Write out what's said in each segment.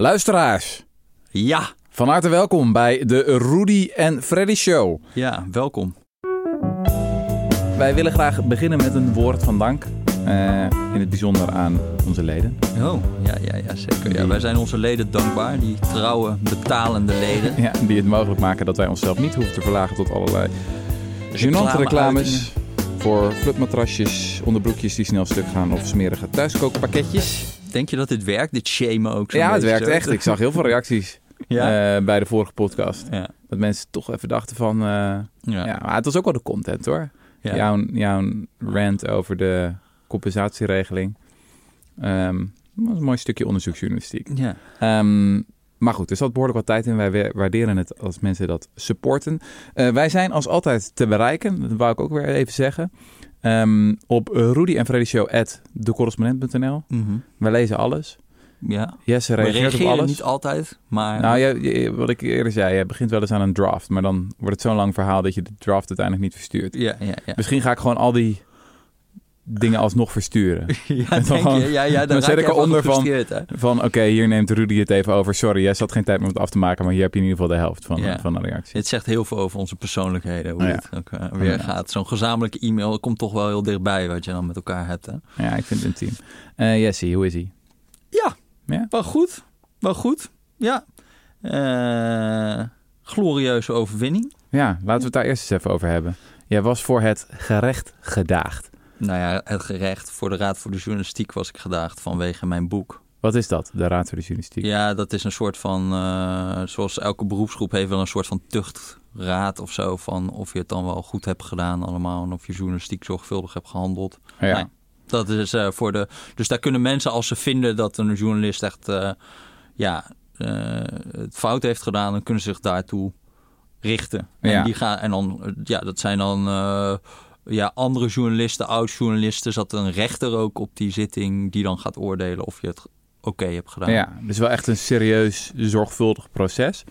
Luisteraars, Ja, van harte welkom bij de Rudy en Freddy Show. ja, welkom. Wij willen graag beginnen met een woord van dank. eh, in het bijzonder aan onze leden. Oh, ja, ja, ja zeker. Ja, wij zijn onze leden dankbaar, die trouwe, betalende leden. Ja, die het mogelijk maken dat wij onszelf niet hoeven te verlagen tot allerlei gênante reclames. Voor flutmatrasjes, onderbroekjes die snel stuk gaan of smerige thuiskookpakketjes. Denk je dat dit werkt, dit shamen ook? Ja, het werkt zo? echt. Ik zag heel veel reacties Ja? eh, bij de vorige podcast. ja. Dat mensen toch even dachten van... eh, Ja. ja. maar het was ook wel de content hoor. Ja. Jouw, jouw rant over de compensatieregeling. Ehm, dat was een mooi stukje onderzoeksjournalistiek. Ja. Ehm, maar goed, er zat behoorlijk wat tijd in. Wij wa- waarderen het als mensen dat supporten. Eh, wij zijn als altijd te bereiken. Dat wou ik ook weer even zeggen. Ehm, op Rudy en Freddy Show at decorrespondent.nl. Mhm. Wij lezen alles. ja. Jesse reageert op alles. niet altijd, maar... Nou, je, je- wat ik eerder zei, je begint wel eens aan een draft. Maar dan wordt het zo'n lang verhaal dat je de draft uiteindelijk niet verstuurt. ja, ja, ja. Misschien ga ik gewoon al die dingen alsnog versturen. ja, denk gewoon- je? Ja, ja, dan zet ik eronder van-? Van oké, hier neemt Rudy het even over. Sorry, jij had geen tijd om het af te maken. Maar hier heb je in ieder geval de helft van, Ja. van de reactie. Het zegt heel veel over onze persoonlijkheden, hoe Ja. het ook eh, weer gaat. Zo'n gezamenlijke e-mail komt toch wel heel dichtbij wat je dan met elkaar hebt, hè? Ja, ik vind het intiem. Eh Jesse, hoe is hij? Ja, Ja? wel goed. Wel goed, ja. Eh, glorieuze overwinning. Ja, laten we het daar eerst eens even over hebben. Jij was voor het gerecht gedaagd. Nou ja, het gerecht voor de Raad voor de Journalistiek was ik gedaagd vanwege mijn boek. Wat is dat, de Raad voor de Journalistiek? Ja, dat is een soort van, eh, zoals elke beroepsgroep heeft wel een soort van tuchtraad of zo. Van of je het dan wel goed hebt gedaan allemaal en of je journalistiek zorgvuldig hebt gehandeld. ja. Nee. Dat is eh, voor de. Dus daar kunnen mensen, als ze vinden dat een journalist echt eh, ja, het fout heeft gedaan, dan kunnen ze zich daartoe richten. En, Ja. die gaan, en dan, ja, dat zijn dan ja, andere journalisten, oud-journalisten. Zat een rechter ook op die zitting die dan gaat oordelen of je het oké hebt gedaan. ja, dus wel echt een serieus, zorgvuldig proces.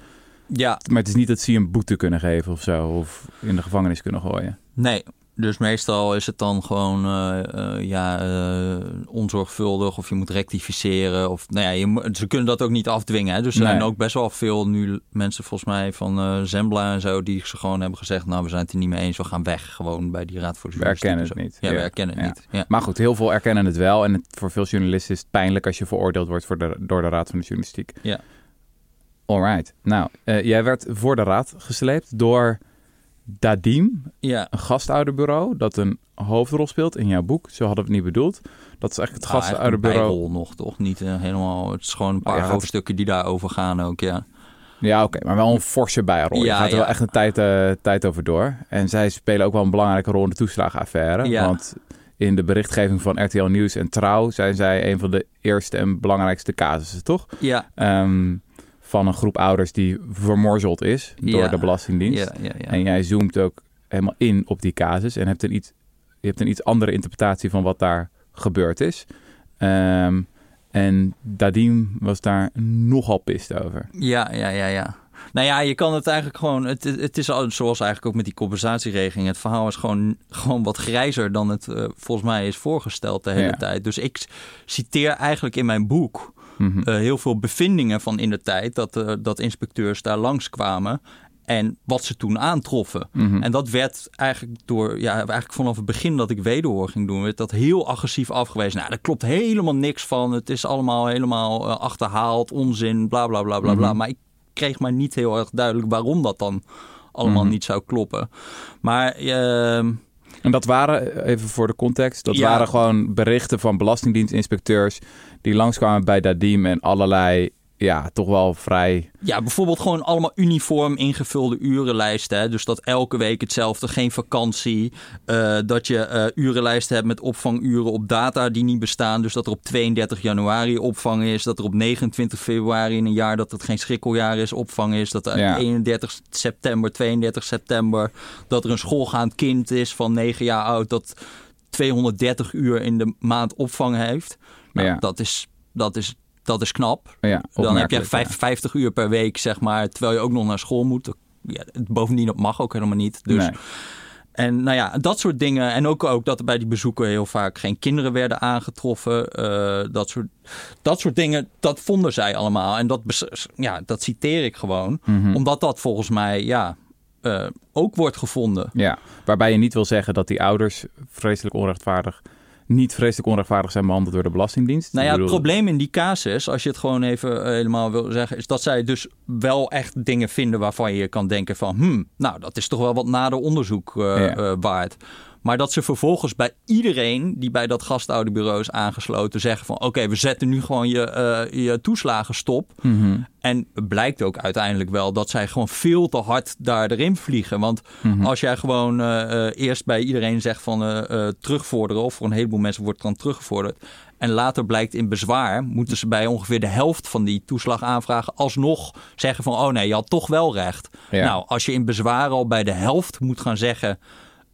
ja, Maar het is niet dat ze je een boete kunnen geven of zo. Of in de gevangenis kunnen gooien. nee. Dus meestal is het dan gewoon eh, eh, ja, eh, onzorgvuldig of je moet rectificeren. Of, nou ja, je, ze kunnen dat ook niet afdwingen. Hè? Dus er Nee. zijn ook best wel veel nu mensen volgens mij van Zembla en zo... die ze gewoon hebben gezegd, nou we zijn het er niet mee eens. We gaan weg gewoon bij die Raad voor de We erkennen en het niet. Ja, we erkennen het Ja. niet. Ja. Maar goed, heel veel erkennen het wel. En het, voor veel journalisten is het pijnlijk als je veroordeeld wordt voor de, door de Raad van de Journalistiek. Ja. Alright. Nou, jij werd voor de raad gesleept door Dadim, ja. een gastouderbureau dat een hoofdrol speelt in jouw boek. Zo hadden we het niet bedoeld. Dat is eigenlijk het Ah, gastouderbureau. nog, toch? Niet eh, helemaal... Het is gewoon een paar hoofdstukken die daarover gaan ook, ja. Ja, oké, maar wel een forse bijrol. je gaat er ja. wel echt een tijd, eh, tijd over door. En zij spelen ook wel een belangrijke rol in de toeslagenaffaire. Ja. Want in de berichtgeving van RTL Nieuws en Trouw zijn zij een van de eerste en belangrijkste casussen, toch? Ja, Ehm, van een groep ouders die vermorzeld is door Ja. de Belastingdienst. ja, ja. ja. En jij zoomt ook helemaal in op die casus en hebt een iets, je hebt een iets andere interpretatie van wat daar gebeurd is. Ehm, en Dadim was daar nogal pist over. Ja, ja, ja, ja. Nou ja, je kan het eigenlijk gewoon. Het, het is al zoals eigenlijk ook met die compensatieregeling. Het verhaal is gewoon, gewoon wat grijzer dan het eh, volgens mij is voorgesteld de hele Ja. tijd. Dus ik citeer eigenlijk in mijn boek Mhm. eh, heel veel bevindingen van in de tijd dat, eh, dat inspecteurs daar langskwamen. En wat ze toen aantroffen. Mhm. En dat werd eigenlijk door, ja, eigenlijk vanaf het begin dat ik wederhoor ging doen, werd dat heel agressief afgewezen. Nou, daar klopt helemaal niks van. Het is allemaal helemaal eh, achterhaald, onzin, bla bla bla bla bla. Mhm. Maar ik kreeg maar niet heel erg duidelijk waarom dat dan allemaal niet zou kloppen. Maar ehm, En dat waren, even voor de context, dat Ja. waren gewoon berichten van belastingdienstinspecteurs die langskwamen bij Dadim en allerlei, ja, toch wel vrij... Ja, bijvoorbeeld gewoon allemaal uniform ingevulde urenlijsten. Hè? Dus dat elke week hetzelfde, geen vakantie. Eh, dat je eh, urenlijsten hebt met opvanguren op data die niet bestaan. Dus dat er op 32 januari opvang is. Dat er op 29 februari in een jaar dat het geen schrikkeljaar is opvang is. Dat er Ja. 31 september, 32 september. Dat er een schoolgaand kind is van 9 jaar oud dat 230 uur in de maand opvang heeft. Nou, Ja. dat, is, dat, is, dat is knap. Ja, Dan heb je opmerkelijk, vijf- ja. 50 uur per week, zeg maar, terwijl je ook nog naar school moet. Ja, bovendien, dat mag ook helemaal niet. Dus, Nee. En nou ja, dat soort dingen. En ook, ook dat er bij die bezoeken heel vaak geen kinderen werden aangetroffen. Uh, dat, soort, dat soort dingen, dat vonden zij allemaal. En dat, ja, dat citeer ik gewoon. Mhm. Omdat dat volgens mij, ja, uh, ook wordt gevonden. Ja, waarbij je niet wil zeggen dat die ouders vreselijk onrechtvaardig niet vreselijk onrechtvaardig zijn behandeld door de Belastingdienst. Nou ja, het probleem in die casus, als je het gewoon even eh, helemaal wil zeggen, is dat zij dus wel echt dingen vinden waarvan je kan denken van, hmm, nou, dat is toch wel wat nader onderzoek uh, waard. Maar dat ze vervolgens bij iedereen die bij dat gastouderbureau is aangesloten zeggen van oké, we zetten nu gewoon je, uh, je toeslagen stop. Mhm. En het blijkt ook uiteindelijk wel dat zij gewoon veel te hard daar erin vliegen. Want Mhm. als jij gewoon uh, uh, eerst bij iedereen zegt van terugvorderen, of voor een heleboel mensen wordt dan teruggevorderd. En later blijkt in bezwaar, moeten ze bij ongeveer de helft van die toeslagaanvragen alsnog zeggen van oh nee, je had toch wel recht. Ja. Nou, als je in bezwaar al bij de helft moet gaan zeggen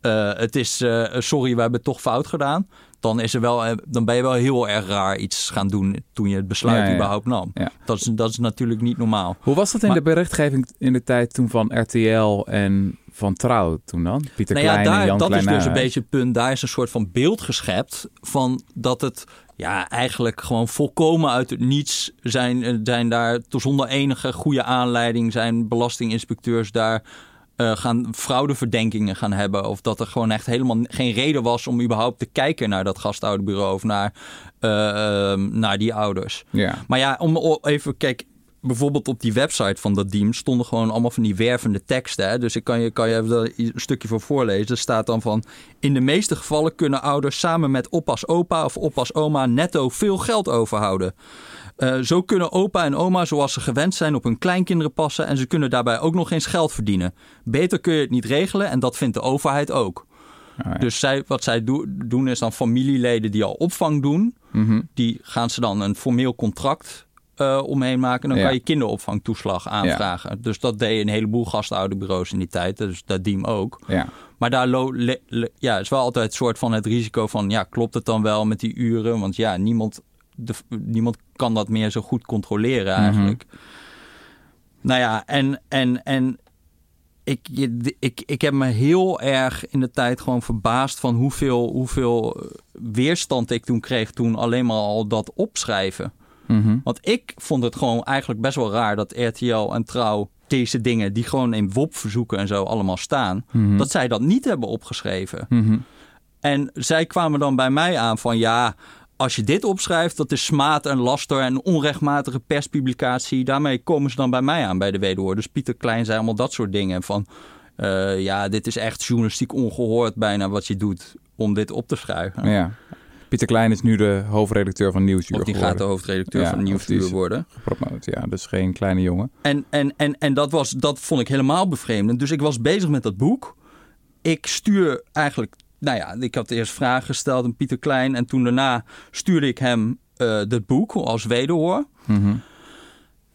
uh, het is uh, sorry, we hebben het toch fout gedaan. Dan, is er wel, uh, dan ben je wel heel erg raar iets gaan doen toen je het besluit Ja, ja. überhaupt nam. Ja. Dat, is, dat is natuurlijk niet normaal. Hoe was dat in Maar- de berichtgeving in de tijd toen van RTL en van Trouw toen dan? Pieter Nou Klein en daar, Jan dat is dus een beetje het punt. Daar is een soort van beeld geschept van dat het ja, eigenlijk gewoon volkomen uit het niets zijn, eh, zijn daar zonder enige goede aanleiding zijn belastinginspecteurs daar eh, gaan fraudeverdenkingen gaan hebben. Of dat er gewoon echt helemaal geen reden was om überhaupt te kijken naar dat gastouderbureau of naar, eh, ehm, naar die ouders. Ja. Maar ja, om even, kijk, bijvoorbeeld op die website van dat team stonden gewoon allemaal van die wervende teksten. Hè? Dus ik kan je, kan je even een stukje voor voorlezen. Er staat dan van, in de meeste gevallen kunnen ouders samen met oppas opa of oppas oma netto veel geld overhouden. Eh, zo kunnen opa en oma zoals ze gewend zijn op hun kleinkinderen passen en ze kunnen daarbij ook nog eens geld verdienen. Beter kun je het niet regelen en dat vindt de overheid ook. Ja. Dus zij, wat zij do- doen is dan familieleden die al opvang doen, Mhm. die gaan ze dan een formeel contract eh, omheen maken. En dan Ja. kan je kinderopvangtoeslag aanvragen. Dus dat deed een heleboel gastouderbureaus in die tijd. Dus dat diem ook. ja. Maar daar ja, is wel altijd het soort van het risico van... ja, klopt het dan wel met die uren? Want ja, niemand, de, niemand kan dat meer zo goed controleren eigenlijk. Nou ja, en, en, en ik, ik, ik heb me heel erg in de tijd gewoon verbaasd... van hoeveel, hoeveel eh, weerstand ik toen kreeg... toen alleen maar al dat opschrijven. Mhm. Want ik vond het gewoon eigenlijk best wel raar dat RTL en Trouw deze dingen die gewoon in WOP-verzoeken en zo allemaal staan, Mhm. dat zij dat niet hebben opgeschreven. Mhm. En zij kwamen dan bij mij aan van ja, als je dit opschrijft, dat is smaad en laster en onrechtmatige perspublicatie. Daarmee komen ze dan bij mij aan bij de wederhoor. Dus Pieter Klein zei allemaal dat soort dingen van eh, ja, dit is echt journalistiek ongehoord bijna wat je doet om dit op te schrijven. Ja. Pieter Klein is nu de hoofdredacteur van Nieuwsuur Of die gaat de hoofdredacteur Ja, van Nieuwsuur worden. Gepromoot, ja. Dus geen kleine jongen. En, en, en, en dat, was, dat vond ik helemaal bevreemdend. Dus ik was bezig met dat boek. Ik stuur eigenlijk... Nou ja, ik had eerst vragen gesteld aan Pieter Klein. En toen daarna stuurde ik hem eh dat boek als wederhoor. Mhm.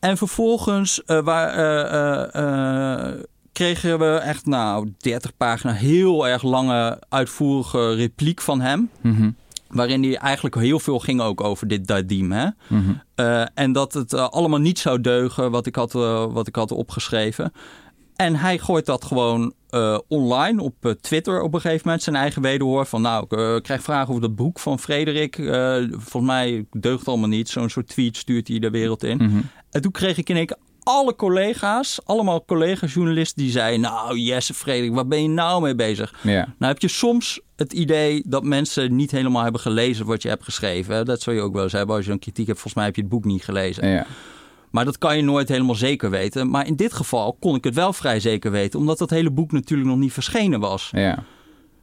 En vervolgens eh, waar, eh, eh, eh, kregen we echt nou 30 pagina heel erg lange uitvoerige repliek van hem. Mhm. Waarin hij eigenlijk heel veel ging ook over dit Dadim. Hè? Eh, en dat het eh, allemaal niet zou deugen wat ik had, eh, wat ik had opgeschreven. En hij gooit dat gewoon eh, online op eh, Twitter op een gegeven moment. Zijn eigen wederhoor van nou, ik eh, krijg vragen over dat boek van Frederik. Eh, volgens mij deugt allemaal niet. Zo'n soort tweet stuurt hij de wereld in. Mhm. En toen kreeg ik in één keer alle collega's, allemaal collega-journalisten die zeiden... nou Jesse Frederik, waar ben je nou mee bezig? Ja. Nou heb je soms het idee dat mensen niet helemaal hebben gelezen wat je hebt geschreven. Dat zou je ook wel eens hebben als je een kritiek hebt. Volgens mij heb je het boek niet gelezen. Ja. Maar dat kan je nooit helemaal zeker weten. Maar in dit geval kon ik het wel vrij zeker weten. Omdat dat hele boek natuurlijk nog niet verschenen was. Ja.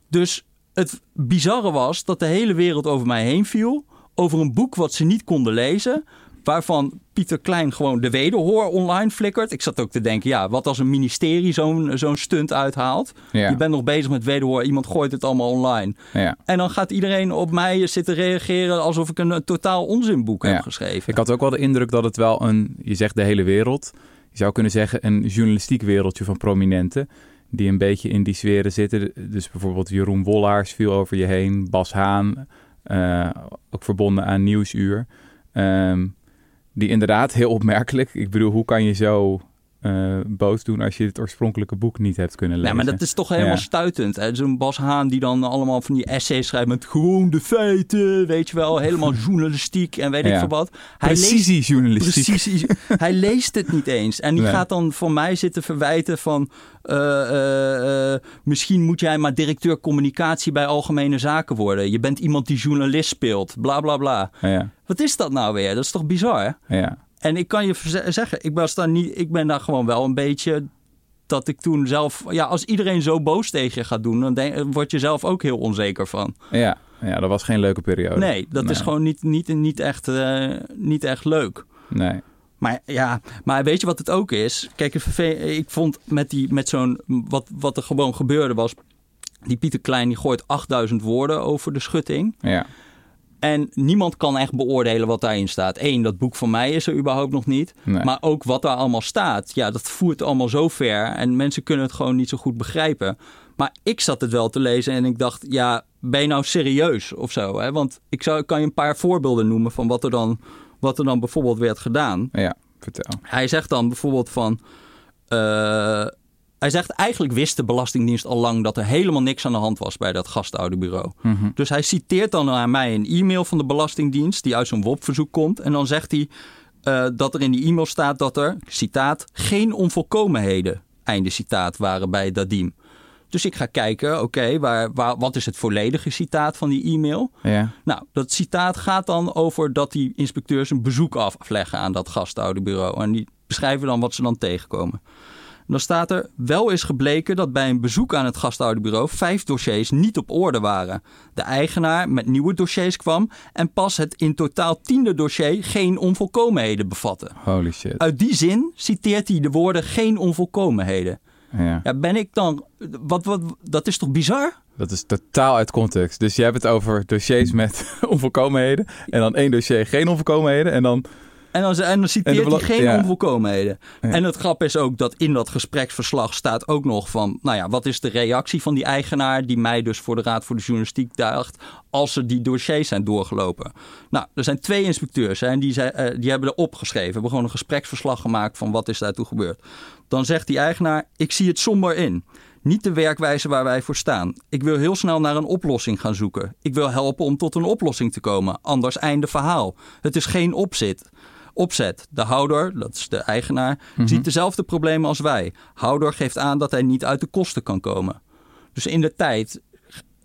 Dus het bizarre was dat de hele wereld over mij heen viel. Over een boek wat ze niet konden lezen. Waarvan Pieter Klein gewoon de wederhoor online flikkert. Ik zat ook te denken, ja, wat als een ministerie zo'n zo'n stunt uithaalt. Ja. Je bent nog bezig met wederhoor, iemand gooit het allemaal online. ja. En dan gaat iedereen op mij zitten reageren alsof ik een, totaal onzinboek Ja. heb geschreven. Ik had ook wel de indruk dat het wel een, je zegt de hele wereld, je zou kunnen zeggen een journalistiek wereldje van prominenten. Die een beetje in die sferen zitten. Dus bijvoorbeeld Jeroen Wollaars viel over je heen. Bas Haan, eh, ook verbonden aan Nieuwsuur. Ehm, die inderdaad heel opmerkelijk. Ik bedoel, hoe kan je zo uh, boos doen als je het oorspronkelijke boek niet hebt kunnen lezen. Ja, maar dat is toch helemaal stuitend. Zo'n Bas Haan die dan allemaal van die essays schrijft met gewoon de feiten, weet je wel, helemaal journalistiek en weet ik veel wat. Hij Precisiejournalistiek. Precies, hij leest het niet eens. En die gaat dan voor mij zitten verwijten van uh, misschien moet jij maar directeur communicatie bij Algemene Zaken worden. Je bent iemand die journalist speelt, bla bla bla. Ja. Wat is dat nou weer? Dat is toch bizar? Ja. En ik kan je zeggen, ik, was daar niet, ik ben daar gewoon wel een beetje dat ik toen zelf... Ja, als iedereen zo boos tegen je gaat doen, dan denk, word je zelf ook heel onzeker van. Ja, ja dat was geen leuke periode. Nee, dat is gewoon niet, niet, niet, echt, uh, niet echt leuk. Nee. Maar ja, maar weet je wat het ook is? Kijk, ik vond met, die, met zo'n... Wat, wat er gewoon gebeurde was... Die Pieter Klein die gooit 8000 woorden over de schutting. Ja. En niemand kan echt beoordelen wat daarin staat. Eén, dat boek van mij is er überhaupt nog niet. Maar ook wat daar allemaal staat. Ja, dat voert allemaal zo ver. En mensen kunnen het gewoon niet zo goed begrijpen. Maar ik zat het wel te lezen en ik dacht, ja, ben je nou serieus of zo? Hè? Want ik, zou, kan je een paar voorbeelden noemen van wat er dan, wat er dan bijvoorbeeld werd gedaan. Ja, vertel. Hij zegt dan bijvoorbeeld van... Uh, hij zegt eigenlijk wist de Belastingdienst al lang dat er helemaal niks aan de hand was bij dat gastouderbureau. Mm Dus hij citeert dan aan mij een e-mail van de Belastingdienst die uit zo'n WOP-verzoek komt. En dan zegt hij uh, dat er in die e-mail staat dat er, citaat, geen onvolkomenheden, einde citaat, waren bij Dadim. Dus ik ga kijken, oké, waar, waar, wat is het volledige citaat van die e-mail? Ja. Nou, dat citaat gaat dan over dat die inspecteurs een bezoek afleggen aan dat gastouderbureau. En die beschrijven dan wat ze dan tegenkomen. Dan staat er, wel is gebleken dat bij een bezoek aan het gastouderbureau vijf dossiers niet op orde waren. De eigenaar met nieuwe dossiers kwam en pas het in totaal tiende dossier geen onvolkomenheden bevatte. Holy shit. Uit die zin citeert hij de woorden geen onvolkomenheden. Ja. ja ben ik dan, wat, wat, dat is toch bizar? Dat is totaal uit context. Dus je hebt het over dossiers met onvolkomenheden. En dan één dossier geen onvolkomenheden. En dan en dan, en dan citeert hij geen onvolkomenheden. En het grap is ook dat in dat gespreksverslag staat ook nog van... nou ja, wat is de reactie van die eigenaar... die mij dus voor de Raad voor de Journalistiek daagt... als er die dossiers zijn doorgelopen. Nou, er zijn twee inspecteurs en die, zijn, uh, die hebben erop geschreven. Hebben gewoon een gespreksverslag gemaakt van wat is daartoe gebeurd. Dan zegt die eigenaar, ik zie het somber in niet de werkwijze waar wij voor staan. Ik wil heel snel naar een oplossing gaan zoeken. Ik wil helpen om tot een oplossing te komen. Anders einde verhaal. Het is geen opzet opzet. De houder, dat is de eigenaar, Mhm. ziet dezelfde problemen als wij. Houder geeft aan dat hij niet uit de kosten kan komen. Dus in de tijd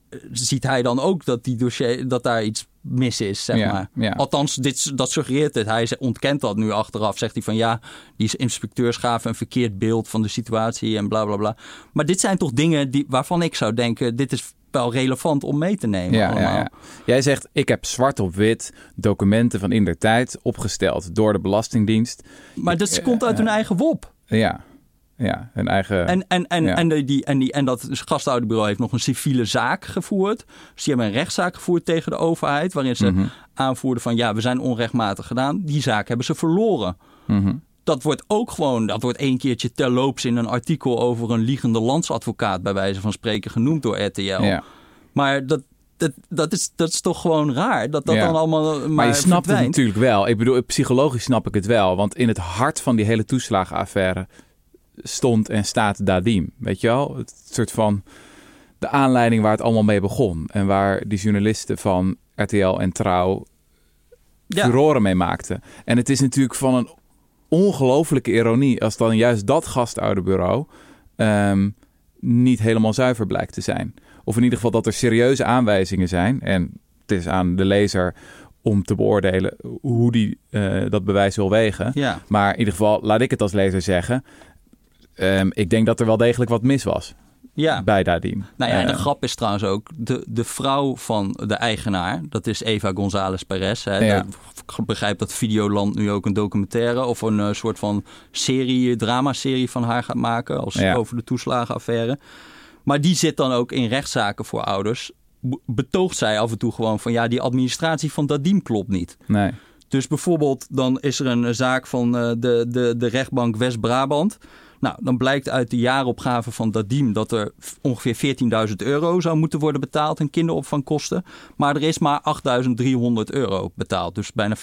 eh, ziet hij dan ook dat, die dossier, dat daar iets mis is, zeg Ja, maar. ja. Althans, dit, dat suggereert het. Hij ontkent dat nu achteraf. Zegt hij van ja, die inspecteurs gaven een verkeerd beeld van de situatie en bla bla bla. Maar dit zijn toch dingen die, waarvan ik zou denken, dit is wel relevant om mee te nemen Ja, allemaal. ja, ja. Jij zegt, ik heb zwart op wit documenten van in der tijd opgesteld door de Belastingdienst. Maar dat komt uit hun eigen wop. Ja, ja hun eigen... En, en, en, Ja. en, de, die, en, die, en dat gastouderbureau heeft nog een civiele zaak gevoerd. Dus die hebben een rechtszaak gevoerd tegen de overheid. Waarin ze Mhm. aanvoerden van ja, we zijn onrechtmatig gedaan. Die zaak hebben ze verloren. Mhm. Dat wordt ook gewoon, dat wordt één keertje terloops in een artikel over een liegende landsadvocaat, bij wijze van spreken, genoemd door RTL. Ja. Maar dat, dat, dat, is, dat is toch gewoon raar dat dat Ja. dan allemaal. Maar, Maar, je snapt het natuurlijk wel. Ik bedoel, psychologisch snap ik het wel. Want in het hart van die hele toeslagenaffaire stond en staat Dadim. Weet je wel? Het soort van de aanleiding waar het allemaal mee begon. En waar die journalisten van RTL en Trouw Ja. furoren mee maakten. En het is natuurlijk van een ongelofelijke ironie als dan juist dat gastouderbureau ehm, niet helemaal zuiver blijkt te zijn. Of in ieder geval dat er serieuze aanwijzingen zijn. En het is aan de lezer om te beoordelen hoe die eh, dat bewijs wil wegen. Ja. Maar in ieder geval, laat ik het als lezer zeggen. ehm, ik denk dat er wel degelijk wat mis was ja. bij Dadim. Nou ja, en de Eh, grap is trouwens ook, de, de vrouw van de eigenaar, dat is Eva González Perez. Hè, Ja. Ik begrijp dat Videoland nu ook een documentaire of een eh, soort van serie, dramaserie van haar gaat maken als, Ja. over de toeslagenaffaire. Maar die zit dan ook in rechtszaken voor ouders. Be- Betoogt zij af en toe gewoon van ja, die administratie van Dadim klopt niet. Nee. Dus bijvoorbeeld, dan is er een zaak van eh, de, de, de rechtbank West-Brabant. Nou, dan blijkt uit de jaaropgave van Dadim dat er ongeveer 14.000 euro zou moeten worden betaald in kinderopvangkosten. Maar er is maar 8.300 euro betaald. Dus bijna 40%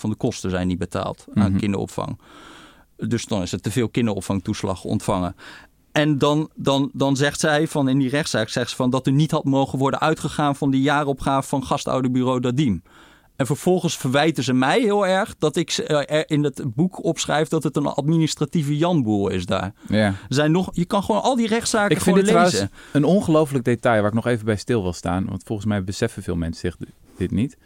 van de kosten zijn niet betaald aan Mhm. kinderopvang. Dus dan is het te veel kinderopvangtoeslag ontvangen. En dan, dan, dan zegt zij van in die rechtszaak zegt ze van dat er niet had mogen worden uitgegaan van die jaaropgave van gastouderbureau Dadim. En vervolgens verwijten ze mij heel erg dat ik eh, er in het boek opschrijf dat het een administratieve janboel is daar. Ja. Zijn nog, je kan gewoon al die rechtszaken Ik vind dit lezen. trouwens een ongelooflijk detail waar ik nog even bij stil wil staan. Want volgens mij beseffen veel mensen zich dit niet.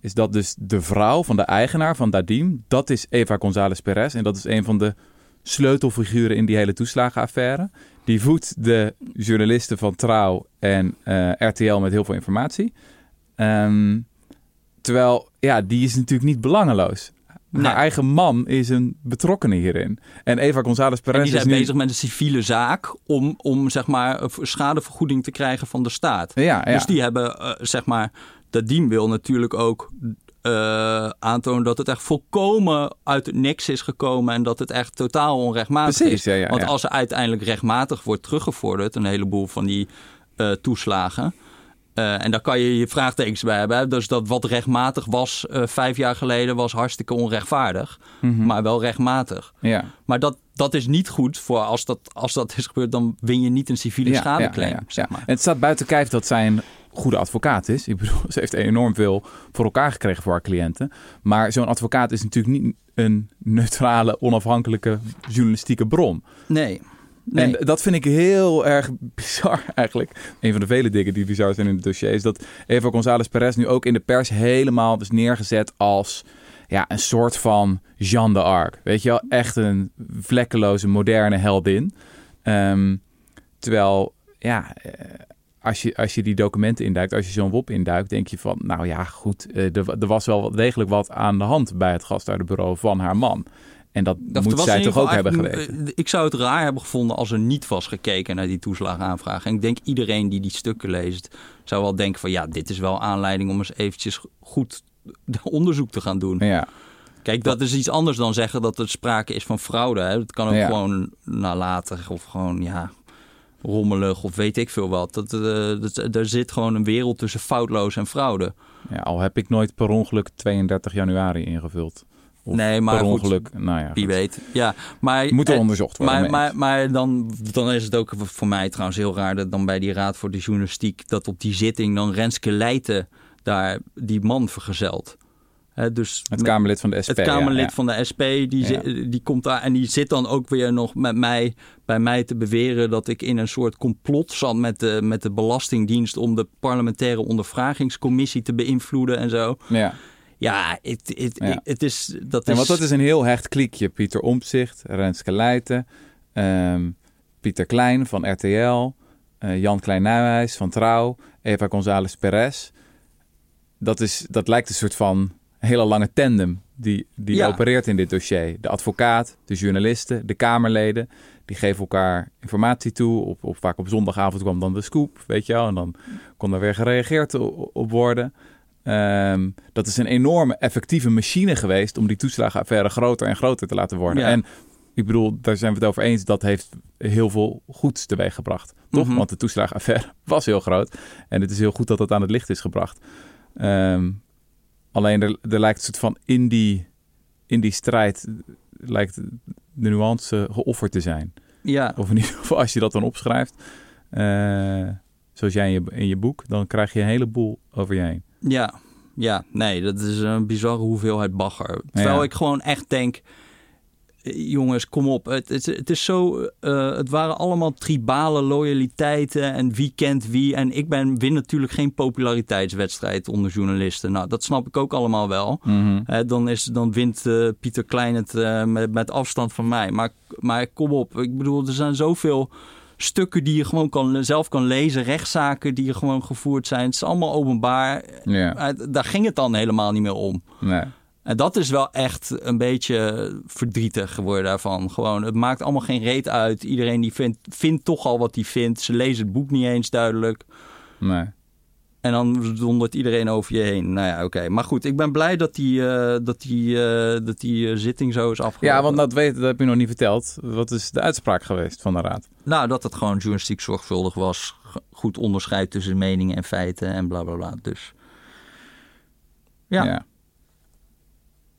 Is dat dus de vrouw van de eigenaar van Dadim, dat is Eva González Perez. En dat is een van de sleutelfiguren in die hele toeslagenaffaire. Die voedt de journalisten van Trouw en eh, RTL met heel veel informatie. Ehm, terwijl, ja, die is natuurlijk niet belangeloos. Nee. Haar eigen man is een betrokkene hierin. En Eva González En Perez die is zijn nu... bezig met een civiele zaak om, om zeg maar schadevergoeding te krijgen van de staat. Ja, ja. Dus die hebben, eh, zeg maar, de diem wil natuurlijk ook eh, aantonen dat het echt volkomen uit het niks is gekomen en dat het echt totaal onrechtmatig Precies, is. ja, ja, Want als er uiteindelijk rechtmatig wordt teruggevorderd, een heleboel van die eh, toeslagen. Eh, en daar kan je je vraagtekens bij hebben. hè. Dus dat wat rechtmatig was eh, vijf jaar geleden was hartstikke onrechtvaardig. Mhm. Maar wel rechtmatig. Ja. Maar dat, dat is niet goed voor als dat, als dat is gebeurd, dan win je niet een civiele schadeclaim. ja, ja, zeg ja. maar. En het staat buiten kijf dat zij een goede advocaat is. Ik bedoel, ze heeft enorm veel voor elkaar gekregen voor haar cliënten. Maar zo'n advocaat is natuurlijk niet een neutrale, onafhankelijke journalistieke bron. Nee. En dat vind ik heel erg bizar eigenlijk. Een van de vele dingen die bizar zijn in het dossier... is dat Eva González Perez nu ook in de pers helemaal is neergezet als... Ja, een soort van Jeanne d'Arc. Weet je wel? Echt een vlekkeloze, moderne heldin. Ehm, terwijl, ja... eh, Als je, als je die documenten induikt, als je zo'n WOP induikt, denk je van, nou ja, goed, eh, er, er was wel degelijk wat aan de hand bij het gastouderbureau van haar man. En dat Dat moet zij toch ook hebben geweten. eh, Ik zou het raar hebben gevonden als er niet was gekeken naar die toeslagaanvraag. En ik denk iedereen die die stukken leest, zou wel denken van ja, dit is wel aanleiding om eens eventjes goed onderzoek te gaan doen. Ja. Kijk, dat is iets anders dan zeggen dat er sprake is van fraude. Hè. Dat kan ook Ja. gewoon nalatig of gewoon ja, rommelig of weet ik veel wat. Dat, eh, dat, er zit gewoon een wereld tussen foutloos en fraude. Ja, al heb ik nooit per ongeluk 32 januari ingevuld. Of Nee, maar per goed, ongeluk, nou ja. Wie goed. weet. Ja, maar, Moet er eh, onderzocht worden. Maar, maar, maar dan, dan is het ook voor mij trouwens heel raar dat dan bij die Raad voor de Journalistiek dat op die zitting dan Renske Leijten daar die man vergezelt. Hè, dus het Kamerlid van de SP. het Kamerlid ja. van de SP, die, die komt daar en die zit dan ook weer nog met mij, bij mij te beweren dat ik in een soort complot zat met de, met de Belastingdienst om de parlementaire ondervragingscommissie te beïnvloeden en zo. Ja. Ja, het, het, Ja. het is... Dat is want dat is een heel hecht kliekje. Pieter Omtzigt, Renske Leijten, ehm, Pieter Klein van RTL, eh, Jan Klein van Trouw, Eva González Perez. Dat, is, dat lijkt een soort van hele lange tandem die, die Ja. opereert in dit dossier. De advocaat, de journalisten, de Kamerleden, die geven elkaar informatie toe. Op, op, vaak op zondagavond kwam dan de scoop, weet je wel. En dan kon er weer gereageerd op worden. Ehm, dat is een enorme effectieve machine geweest om die toeslagenaffaire groter en groter te laten worden. Ja. En ik bedoel, daar zijn we het over eens, dat heeft heel veel goeds teweeg gebracht. Toch? Mhm. Want de toeslagenaffaire was heel groot. En het is heel goed dat dat aan het licht is gebracht. Ehm, alleen er, er lijkt een soort van in die, in die strijd lijkt de nuance geofferd te zijn. Ja, Of in ieder geval als je dat dan opschrijft, eh, zoals jij in je, in je boek, dan krijg je een heleboel over je heen. Ja, ja, nee, dat is een bizarre hoeveelheid bagger. Terwijl Ja. ik gewoon echt denk, eh, jongens, kom op. Het, het, het is zo, eh, het waren allemaal tribale loyaliteiten en wie kent wie. En ik ben, win natuurlijk geen populariteitswedstrijd onder journalisten. Nou, dat snap ik ook allemaal wel. Hè, dan, is, dan wint eh, Pieter Klein het eh, met, met afstand van mij. Maar, maar kom op, ik bedoel, er zijn zoveel stukken die je gewoon kan, zelf kan lezen. Rechtszaken die er gewoon gevoerd zijn. Het is allemaal openbaar. Ja, Eh, Daar ging het dan helemaal niet meer om. nee. En dat is wel echt een beetje verdrietig geworden daarvan. Gewoon, het maakt allemaal geen reet uit. Iedereen die vindt, vindt toch al wat hij vindt. Ze lezen het boek niet eens duidelijk. nee. En dan dondert iedereen over je heen. Nou ja, oké. Maar goed, ik ben blij dat die, eh, dat die, eh, dat die eh, zitting zo is afgelopen. Ja, want dat, weet, dat heb je nog niet verteld. Wat is de uitspraak geweest van de raad? Nou, dat het gewoon journalistiek zorgvuldig was. Goed onderscheid tussen meningen en feiten en bla bla bla. Dus ja.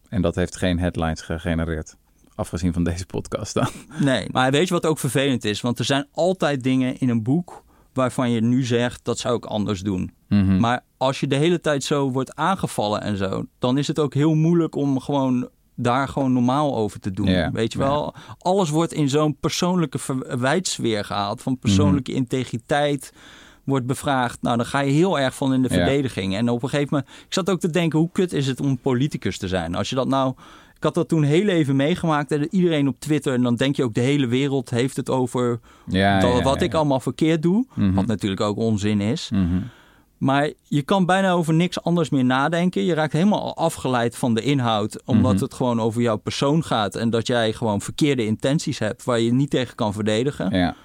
En dat heeft geen headlines gegenereerd. Afgezien van deze podcast dan. Nee, maar weet je wat ook vervelend is? Want er zijn altijd dingen in een boek waarvan je nu zegt dat zou ik anders doen. Mhm. Maar als je de hele tijd zo wordt aangevallen en zo, dan is het ook heel moeilijk om gewoon daar gewoon normaal over te doen. Weet je wel, alles wordt in zo'n persoonlijke verwijtsfeer gehaald van persoonlijke Mhm. integriteit wordt bevraagd. Nou, dan ga je heel erg van in de Ja. verdediging. En op een gegeven moment, ik zat ook te denken, hoe kut is het om politicus te zijn? Als je dat nou, had dat toen heel even meegemaakt en iedereen op Twitter en dan denk je ook de hele wereld heeft het over ja, dat, ja, wat ja. ik allemaal verkeerd doe. Mhm. Wat natuurlijk ook onzin is. Mhm. Maar je kan bijna over niks anders meer nadenken. Je raakt helemaal afgeleid van de inhoud, omdat Mhm. het gewoon over jouw persoon gaat en dat jij gewoon verkeerde intenties hebt waar je niet tegen kan verdedigen. Ja.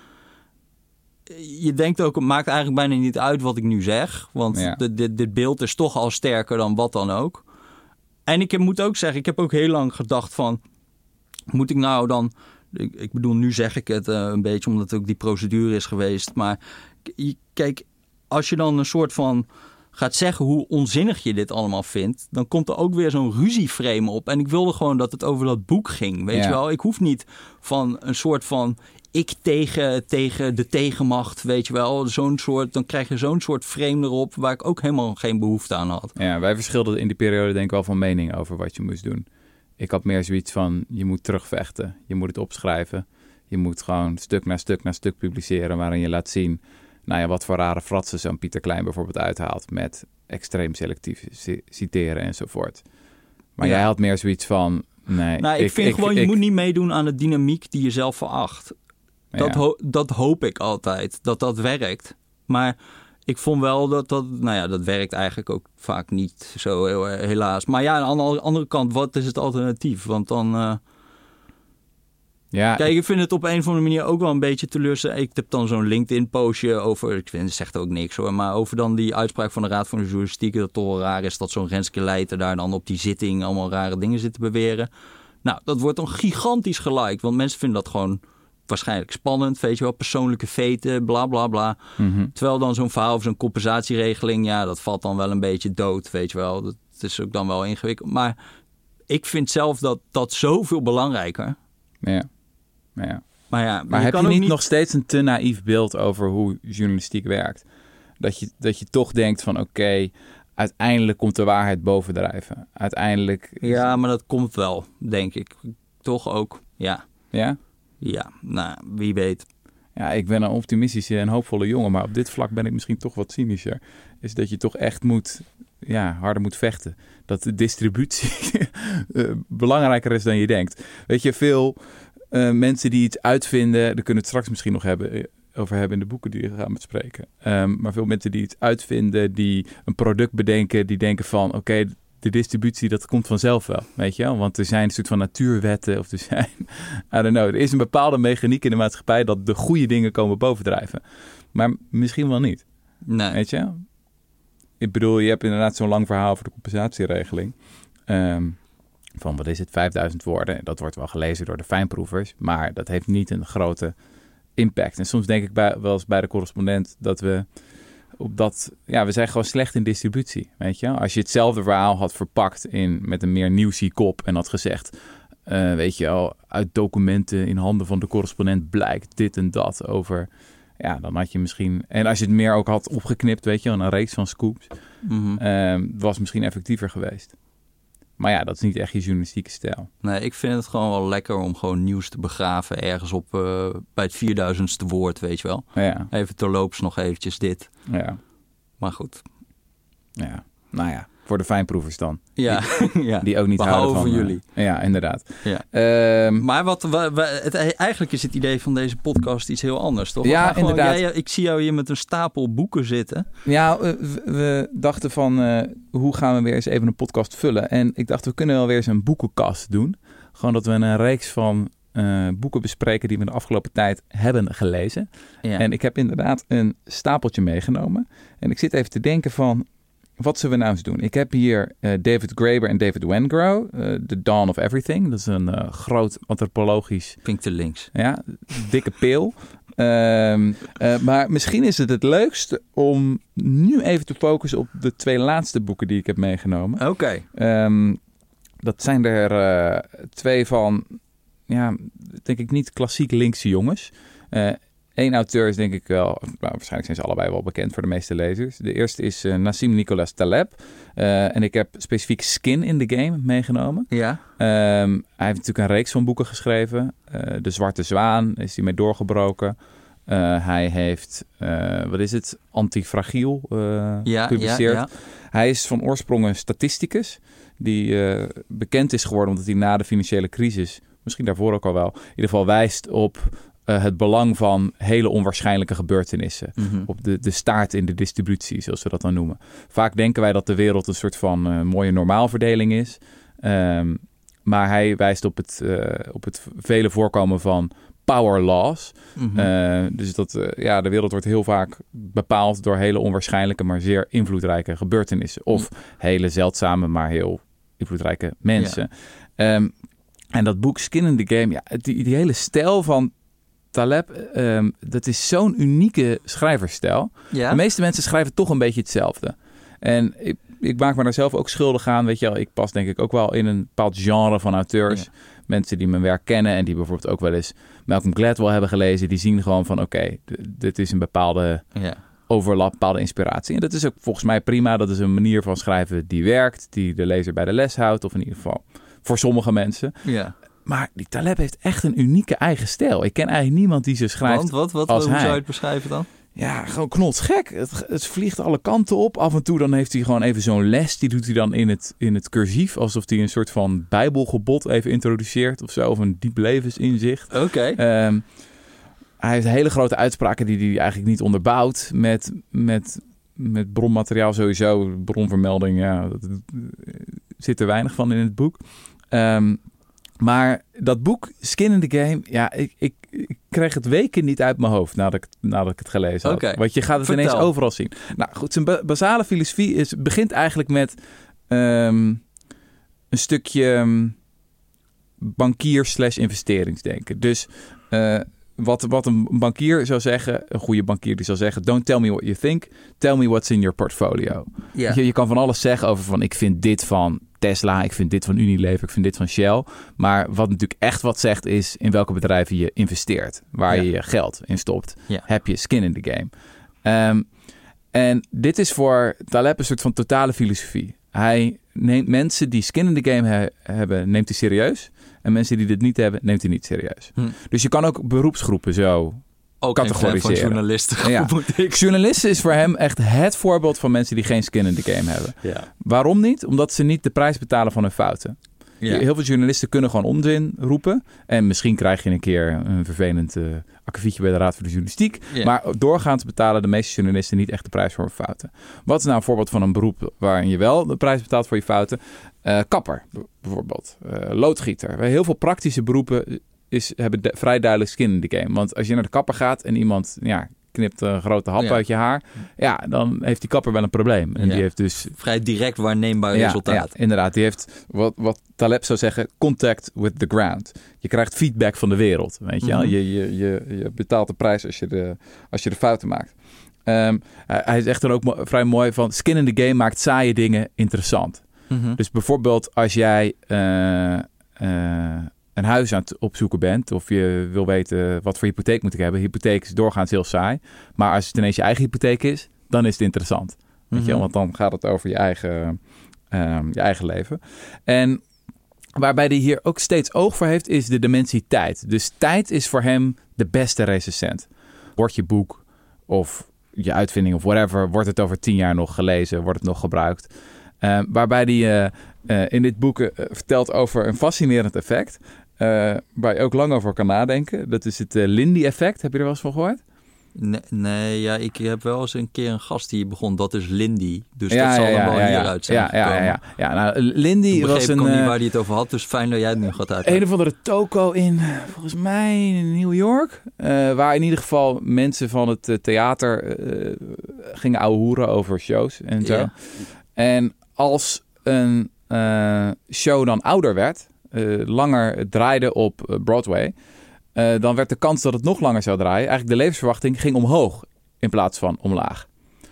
Je denkt ook, het maakt eigenlijk bijna niet uit wat ik nu zeg, want dit, dit beeld is toch al sterker dan wat dan ook. En ik moet ook zeggen, ik heb ook heel lang gedacht van, moet ik nou dan, ik, bedoel, nu zeg ik het eh, een beetje omdat ook die procedure is geweest, maar kijk, als je dan een soort van gaat zeggen hoe onzinnig je dit allemaal vindt, dan komt er ook weer zo'n ruzieframe op. En ik wilde gewoon dat het over dat boek ging, weet Ja. je wel. Ik hoef niet van een soort van ik tegen, tegen de tegenmacht, weet je wel. Zo'n soort, dan krijg je zo'n soort frame erop waar ik ook helemaal geen behoefte aan had. ja, wij verschilden in die periode denk ik wel van mening over wat je moest doen. Ik had meer zoiets van, je moet terugvechten. Je moet het opschrijven. Je moet gewoon stuk na stuk na stuk publiceren waarin je laat zien... Nou ja, wat voor rare fratsen zo'n Pieter Klein bijvoorbeeld uithaalt... met extreem selectief ci- citeren enzovoort. Maar Ja. jij had meer zoiets van... Nee, Nou, ik, vind gewoon, je ik- moet niet meedoen aan de dynamiek die je zelf veracht. Dat, ho- dat hoop ik altijd, dat dat werkt. Maar ik vond wel dat dat, nou ja, dat werkt eigenlijk ook vaak niet zo heel, helaas. Maar ja, aan de andere- kant, wat is het alternatief? Want dan, eh, ja, kijk, ik vind het op een of andere manier ook wel een beetje teleurstellend. Ik heb dan zo'n LinkedIn-postje over, ik vind het zegt ook niks hoor, maar over dan die uitspraak van de Raad van de Journalistiek, dat het toch wel raar is dat zo'n Renske Leijten daar dan op die zitting allemaal rare dingen zit te beweren. Nou, dat wordt dan gigantisch geliked, want mensen vinden dat gewoon waarschijnlijk spannend, weet je wel, persoonlijke veten, bla bla bla. mhm. Terwijl dan zo'n verhaal of zo'n compensatieregeling, ja, dat valt dan wel een beetje dood, weet je wel. Dat is ook dan wel ingewikkeld. Maar ik vind zelf dat dat zoveel belangrijker. ja. ja. Maar ja, Maar heb kan je ook niet, nog steeds een te naïef beeld over hoe journalistiek werkt? Dat je, dat je toch denkt van oké, uiteindelijk komt de waarheid bovendrijven. Uiteindelijk... Ja, maar dat komt wel, denk ik. Toch ook. Ja, Ja? Ja. Nou, wie weet. Ja, ik ben een optimistische en hoopvolle jongen, maar op dit vlak ben ik misschien toch wat cynischer. Is dat je toch echt moet, ja, harder moet vechten. Dat de distributie eh, belangrijker is dan je denkt. Weet je, veel eh, mensen die iets uitvinden, daar kunnen we het straks misschien nog hebben, eh, over hebben in de boeken die we gaan bespreken. Ehm, maar veel mensen die iets uitvinden, die een product bedenken, die denken van oké, de distributie dat komt vanzelf wel, weet je wel? Want er zijn een soort van natuurwetten of er zijn, I don't know, er is een bepaalde mechaniek in de maatschappij dat de goede dingen komen bovendrijven. Maar misschien wel niet, Nee. weet je? Ik bedoel, je hebt inderdaad zo'n lang verhaal over de compensatieregeling. Ehm, van wat is het, 5000 woorden. Dat wordt wel gelezen door de fijnproevers, maar dat heeft niet een grote impact. En soms denk ik bij, wel eens bij de correspondent dat we op dat, ja, we zijn gewoon slecht in distributie, weet je. Als je hetzelfde verhaal had verpakt in met een meer nieuwsie kop en had gezegd, eh, weet je wel, uit documenten in handen van de correspondent blijkt dit en dat over, ja, dan had je misschien, en als je het meer ook had opgeknipt, weet je, wel, een reeks van scoops. Ehm, was misschien effectiever geweest. Maar ja, dat is niet echt je journalistieke stijl. nee, ik vind het gewoon wel lekker om gewoon nieuws te begraven ergens op eh, bij het 4000ste woord, weet je wel. Ja, Even terloops nog eventjes dit. ja, Maar goed. ja. Nou ja, voor de fijnproevers dan. Ja, ja. Die ook niet Behalve houden van... eh, jullie. ja, inderdaad. Ja. Ehm, Maar wat, wa- wa- het, eigenlijk is het idee van deze podcast iets heel anders, toch? Ja, We gewoon- inderdaad. jij- ik zie jou hier met een stapel boeken zitten. ja, eh, we, we dachten van, eh, hoe gaan we weer eens even een podcast vullen? En ik dacht, we kunnen wel weer eens een boekenkast doen. Gewoon dat we een reeks van eh, boeken bespreken die we de afgelopen tijd hebben gelezen. Ja. En ik heb inderdaad een stapeltje meegenomen. En ik zit even te denken van, wat zullen we nou eens doen? Ik heb hier eh, David Graeber en David Wengrow, eh, The Dawn of Everything. Dat is een eh, groot antropologisch, ik te links. ja, dikke pil. Ehm, eh, maar misschien is het het leukst om nu even te focussen op de twee laatste boeken die ik heb meegenomen. Oké. Ehm, dat zijn er twee van ja, denk ik niet klassiek linkse jongens. Eén auteur is denk ik wel, nou, waarschijnlijk zijn ze allebei wel bekend voor de meeste lezers. De eerste is Nassim Nicholas Taleb. en ik heb specifiek Skin in the Game meegenomen. Ja. Ehm, hij heeft natuurlijk een reeks van boeken geschreven. de Zwarte Zwaan is hij mee doorgebroken. Uh, hij heeft, uh, wat is het, antifragiel uh, ja, gepubliceerd. Ja, ja. Hij is van oorsprong een statisticus. Die bekend is geworden omdat hij na de financiële crisis, misschien daarvoor ook al wel, in ieder geval wijst op het belang van hele onwaarschijnlijke gebeurtenissen. Mm -hmm. Op de, de staart in de distributie, zoals we dat dan noemen. Vaak denken wij dat de wereld een soort van mooie normaalverdeling is. Um, maar hij wijst op het, op het vele voorkomen van power laws. Mm -hmm. uh, dus dat ja, de wereld wordt heel vaak bepaald door hele onwaarschijnlijke, maar zeer invloedrijke gebeurtenissen. Of hele zeldzame, maar heel invloedrijke mensen. Ja. Um, en dat boek Skin in the Game, ja, die, die hele stijl van Taleb, um, dat is zo'n unieke schrijverstijl. Ja? De meeste mensen schrijven toch een beetje hetzelfde. En ik, ik maak me daar zelf ook schuldig aan. Weet je wel, ik pas denk ik ook wel in een bepaald genre van auteurs. Ja. Mensen die mijn werk kennen en die bijvoorbeeld ook wel eens Malcolm Gladwell hebben gelezen, die zien gewoon van oké, okay, dit is een bepaalde ja. overlap, bepaalde inspiratie. En dat is ook volgens mij prima. Dat is een manier van schrijven die werkt, die de lezer bij de les houdt, of in ieder geval voor sommige mensen. Ja. Maar die Taleb heeft echt een unieke eigen stijl. Ik ken eigenlijk niemand die zo schrijft Want, wat, wat, als hoe hij. zou je het beschrijven dan? Ja, gewoon knotsgek. Het, het vliegt alle kanten op. Af en toe dan heeft hij gewoon even zo'n les. Die doet hij dan in het, in het cursief. Alsof hij een soort van bijbelgebod even introduceert of zo. Of een diep levensinzicht. Oké. Okay. Um, hij heeft hele grote uitspraken die hij eigenlijk niet onderbouwt. Met, met, met bronmateriaal sowieso. Bronvermelding, ja. Dat, zit er weinig van in het boek. Um, maar dat boek, Skin in the Game, ja, ik, ik, ik, kreeg het weken niet uit mijn hoofd nadat ik, nadat ik het gelezen had. Okay. Want je gaat het Vertel. ineens overal zien. Nou goed, zijn ba basale filosofie is, begint eigenlijk met um, een stukje um, bankier slash investeringsdenken. Dus uh, wat, wat een bankier zou zeggen, een goede bankier die zou zeggen... Don't tell me what you think, tell me what's in your portfolio. Je, je kan van alles zeggen over van ik vind dit van Tesla, ik vind dit van Unilever, ik vind dit van Shell. Maar wat natuurlijk echt wat zegt is in welke bedrijven je investeert. Waar Ja. je je geld in stopt. Ja. Heb je skin in the game. Ehm, en dit is voor Taleb een soort van totale filosofie. Hij neemt mensen die skin in the game he- hebben, neemt hij serieus. En mensen die dit niet hebben, neemt hij niet serieus. Hm. Dus je kan ook beroepsgroepen zo Ook een fan van categoriseren. journalisten, Ja. ik Journalisten is voor hem echt het voorbeeld van mensen die geen skin in the game hebben. Ja. Waarom niet? Omdat ze niet de prijs betalen van hun fouten. Ja. Heel veel journalisten kunnen gewoon onzin roepen. En misschien krijg je een keer een vervelend uh, akkefietje bij de Raad voor de Journalistiek. Ja. Maar doorgaans betalen de meeste journalisten niet echt de prijs voor hun fouten. Wat is nou een voorbeeld van een beroep waarin je wel de prijs betaalt voor je fouten? Uh, kapper bijvoorbeeld. Uh, loodgieter. Heel veel praktische beroepen is, hebben de, vrij duidelijk skin in the game. Want als je naar de kapper gaat en iemand ja, knipt een grote hap Ja. uit je haar... ja, dan heeft die kapper wel een probleem. En Ja. die heeft dus Vrij direct waarneembaar resultaat. ja, inderdaad. Die heeft wat, wat Taleb zou zeggen, contact with the ground. Je krijgt feedback van de wereld, weet je wel. Mhm. Je, je, je, je betaalt de prijs als je de, als je de fouten maakt. Ehm, hij, hij zegt dan ook mo- vrij mooi van... skin in the game maakt saaie dingen interessant. Mhm. Dus bijvoorbeeld als jij eh, een huis aan het opzoeken bent... of je wil weten wat voor hypotheek moet ik hebben... hypotheek is doorgaans heel saai. Maar als het ineens je eigen hypotheek is, dan is het interessant. Weet je wel? Mhm. Want dan gaat het over je eigen, ehm, je eigen leven. En waarbij hij hier ook steeds oog voor heeft, is de dimensie tijd. Dus tijd is voor hem de beste recensent. Wordt je boek of je uitvinding of whatever, wordt het over tien jaar nog gelezen, wordt het nog gebruikt. Ehm, waarbij hij eh, eh, in dit boek eh, vertelt over een fascinerend effect. Eh, waar je ook lang over kan nadenken. Dat is het eh, Lindy-effect. Heb je er wel eens van gehoord? Nee, nee, ja, ik heb wel eens een keer een gast die begon. Dat is Lindy. Dus ja, dat zal ja, ja, wel ja, hieruit zijn ja, ja, ja, ja. Nou, Lindy Ik was begreep een... ook niet eh, waar hij het over had. Dus fijn dat jij het nu gaat uitleggen. Een of andere toko in, volgens mij in New York. waar in ieder geval mensen van het theater eh, gingen ouwehoeren over shows en zo. En als een show dan ouder werd, langer draaide op eh, Broadway... eh, dan werd de kans dat het nog langer zou draaien... eigenlijk de levensverwachting ging omhoog in plaats van omlaag.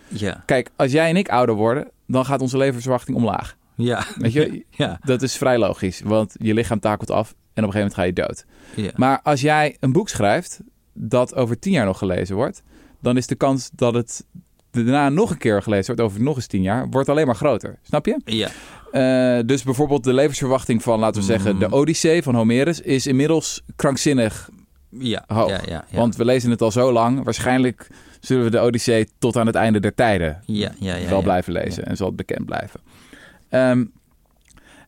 Ja, Kijk, als jij en ik ouder worden, dan gaat onze levensverwachting omlaag. ja. Weet je, Ja, dat is vrij logisch, want je lichaam takelt af En op een gegeven moment ga je dood. Ja. Maar als jij een boek schrijft dat over tien jaar nog gelezen wordt, dan is de kans dat het daarna nog een keer gelezen wordt, over nog eens tien jaar, wordt alleen maar groter. Snap je? ja. Eh, dus bijvoorbeeld de levensverwachting van, laten we zeggen, Mm. de Odyssee van Homerus is inmiddels krankzinnig Ja. hoog. Ja, ja, ja. Want we lezen het al zo lang. Waarschijnlijk zullen we de Odyssee tot aan het einde der tijden ja, ja, ja, wel blijven lezen en zal het bekend blijven. Ehm,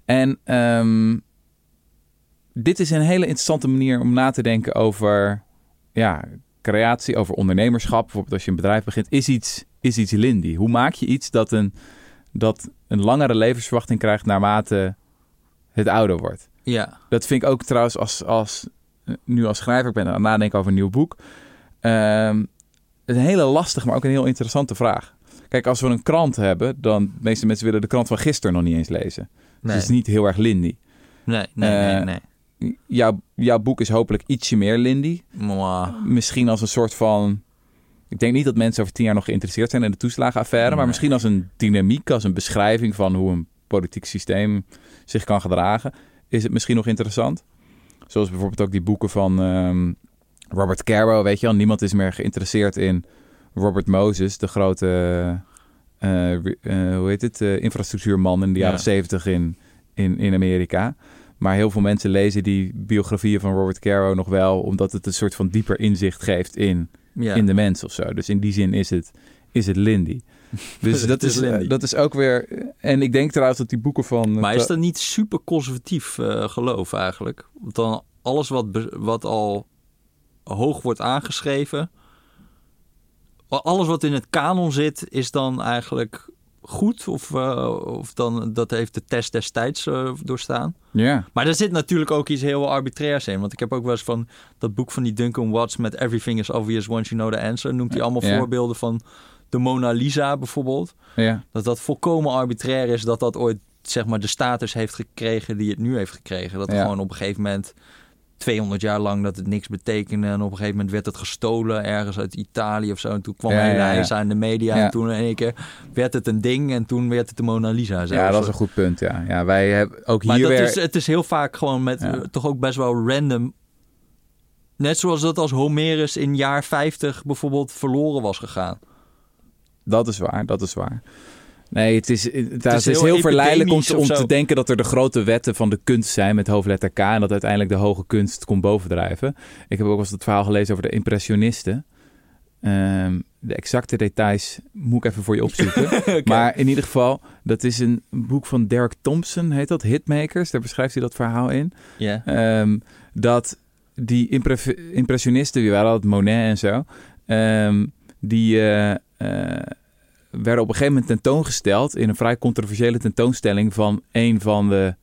en ehm, dit is een hele interessante manier om na te denken over ja, creatie, over ondernemerschap. Bijvoorbeeld als je een bedrijf begint, is iets, is iets Lindy. Hoe maak je iets dat een, dat een langere levensverwachting krijgt naarmate het ouder wordt? Ja. Dat vind ik ook trouwens als, als nu als schrijver, ik ben aan het nadenken over een nieuw boek. Is een hele lastige, maar ook een heel interessante vraag. Kijk, als we een krant hebben, dan de meeste mensen willen de krant van gisteren nog niet eens lezen. Dus Nee. het is niet heel erg Lindy. Nee, nee, nee, Eh, nee. Jouw, jouw boek is hopelijk ietsje meer Lindy. Mwah. Misschien als een soort van... Ik denk niet dat mensen over tien jaar nog geïnteresseerd zijn in de toeslagenaffaire. Maar misschien als een dynamiek, als een beschrijving van hoe een politiek systeem zich kan gedragen. Is het misschien nog interessant. Zoals bijvoorbeeld ook die boeken van ehm, Robert Caro, weet je wel. Niemand is meer geïnteresseerd in Robert Moses, de grote, eh, re- eh, hoe heet het, eh, infrastructuurman in de Ja. jaren zeventig in, in, in Amerika. Maar heel veel mensen lezen die biografieën van Robert Caro nog wel, omdat het een soort van dieper inzicht geeft in, Ja. in de mens of zo. Dus in die zin is het, is het Lindy. Dus dat is is, Lindy. dat is ook weer. En ik denk trouwens dat die boeken van. Maar is dat niet super conservatief eh, geloof eigenlijk? Want dan alles wat, wat al hoog wordt aangeschreven, alles wat in het kanon zit, is dan eigenlijk goed? Of, eh, of dan dat heeft de test destijds eh, doorstaan? Ja, Maar er zit natuurlijk ook iets heel arbitrairs in. Want ik heb ook wel eens van dat boek van die Duncan Watts met Everything is Obvious Once You Know the Answer. Noemt hij allemaal voorbeelden van de Mona Lisa bijvoorbeeld ja, dat dat volkomen arbitrair is dat dat ooit zeg maar de status heeft gekregen die het nu heeft gekregen. Dat er gewoon op een gegeven moment 200 jaar lang dat het niks betekende en op een gegeven moment werd het gestolen ergens uit Italië of zo en toen kwam Ja, een hele ja, in de media Ja. en toen in één keer werd het een ding en toen werd het de Mona Lisa. zelfs. ja, dat is een goed punt. Ja, ja wij hebben ook Maar hier weer. is, het is heel vaak gewoon met eh, toch ook best wel random. Net zoals dat als Homerus in jaar 50 bijvoorbeeld verloren was gegaan. Dat is waar, dat is waar. Nee, het is, het, het is heel, heel verleidelijk om, te- om denken dat er de grote wetten van de kunst zijn met hoofdletter K. En dat uiteindelijk de hoge kunst komt bovendrijven. Ik heb ook wel eens het verhaal gelezen over de impressionisten. Ehm, de exacte details moet ik even voor je opzoeken. Maar in ieder geval, dat is een boek van Derek Thompson, heet dat, Hitmakers. Daar beschrijft hij dat verhaal in. Ja. Ehm, dat die impre- impressionisten, die waren dat, Monet en zo, ehm, die eh, eh, werden op een gegeven moment tentoongesteld in een vrij controversiële tentoonstelling van een van de,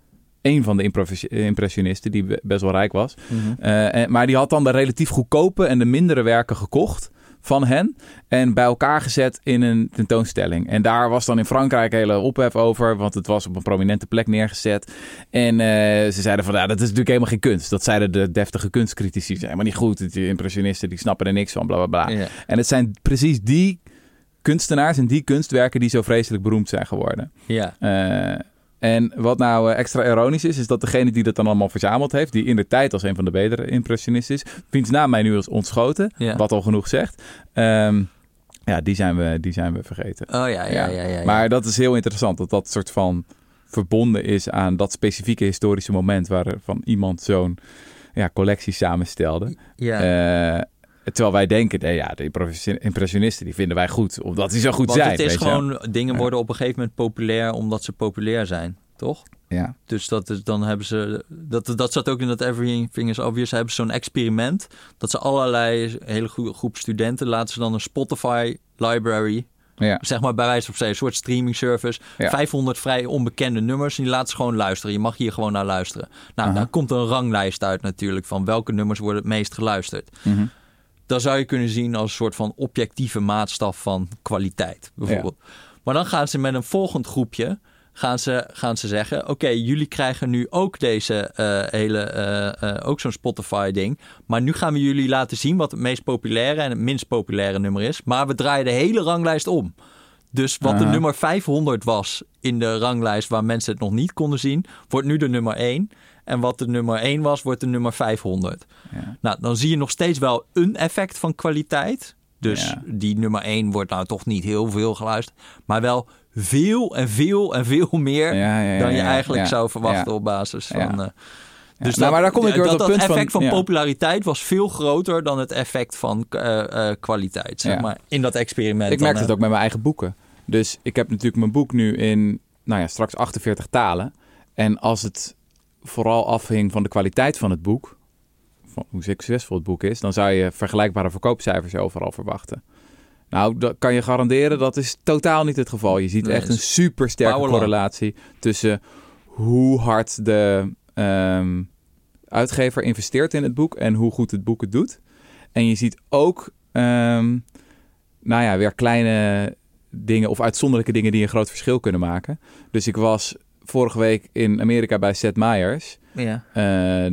een van de impressionisten, die be- best wel rijk was. Mhm. Eh, en- maar die had dan de relatief goedkope en de mindere werken gekocht van hen en bij elkaar gezet in een tentoonstelling. En daar was dan in Frankrijk hele ophef over, want het was op een prominente plek neergezet. En eh, ze zeiden van, ja, dat is natuurlijk helemaal geen kunst. Dat zeiden de deftige kunstcritici. Maar niet goed. Die impressionisten, die snappen er niks van, bla bla bla. Ja. En het zijn precies die kunstenaars en die kunstwerken die zo vreselijk beroemd zijn geworden. ja. Eh, en wat nou eh, extra ironisch is, is dat degene die dat dan allemaal verzameld heeft, die in de tijd als een van de betere impressionisten is, wiens naam mij nu is ontschoten, Ja. wat al genoeg zegt, ehm, ja, die zijn, we, die zijn we vergeten. Oh ja, ja, ja. ja, ja. Maar dat is heel interessant, dat dat soort van verbonden is aan dat specifieke historische moment waarvan iemand zo'n ja, collectie samenstelde. ja. Eh, terwijl wij denken, nee, ja, de impressi- impressionisten die vinden wij goed, omdat die zo goed Want zijn. het is weet je wel. gewoon, dingen worden op een gegeven moment populair omdat ze populair zijn, toch? Ja. Dus dat is, dan hebben ze, dat, dat zat ook in dat Everything is Obvious, hebben ze zo'n experiment. Dat ze allerlei hele goede groep studenten laten ze dan een Spotify library, Ja. zeg maar bij wijze van spreken, een soort streaming service. Ja. 500 vrij onbekende nummers en die laten ze gewoon luisteren. Je mag hier gewoon naar luisteren. Nou, Aha. daar komt een ranglijst uit natuurlijk van welke nummers worden het meest geluisterd. Mhm. Dat zou je kunnen zien als een soort van objectieve maatstaf van kwaliteit, bijvoorbeeld. Maar dan gaan ze met een volgend groepje gaan ze, gaan ze zeggen: Oké, jullie krijgen nu ook deze eh, hele, eh, eh, ook zo'n Spotify-ding. Maar nu gaan we jullie laten zien wat het meest populaire en het minst populaire nummer is. Maar we draaien de hele ranglijst om. Dus wat de nummer 500 was in de ranglijst waar mensen het nog niet konden zien, wordt nu de nummer 1. En wat de nummer 1 was, wordt de nummer 500. Ja. Nou, dan zie je nog steeds wel een effect van kwaliteit. Dus Ja. die nummer 1 wordt nou toch niet heel veel geluisterd. Maar wel veel en veel en veel meer Ja, dan je eigenlijk zou verwachten op basis van... Eh, Ja. dus Nou, maar daar kom ik weer dat, op het dat punt effect van, populariteit was veel groter dan het effect van eh, eh, kwaliteit, zeg maar, in dat experiment. Ik merk het ook met mijn eigen boeken. Dus ik heb natuurlijk mijn boek nu in, nou ja, straks 48 talen. En als het vooral afhing van de kwaliteit van het boek, van hoe succesvol het boek is, dan zou je vergelijkbare verkoopcijfers overal verwachten. Nou, dat kan je garanderen, dat is totaal niet het geval. Je ziet Nee, echt een super sterke correlatie tussen hoe hard de ehm, uitgever investeert in het boek en hoe goed het boek het doet. En je ziet ook, ehm, nou ja, weer kleine dingen of uitzonderlijke dingen die een groot verschil kunnen maken. Dus ik was vorige week in Amerika bij Seth Meyers, Ja. eh,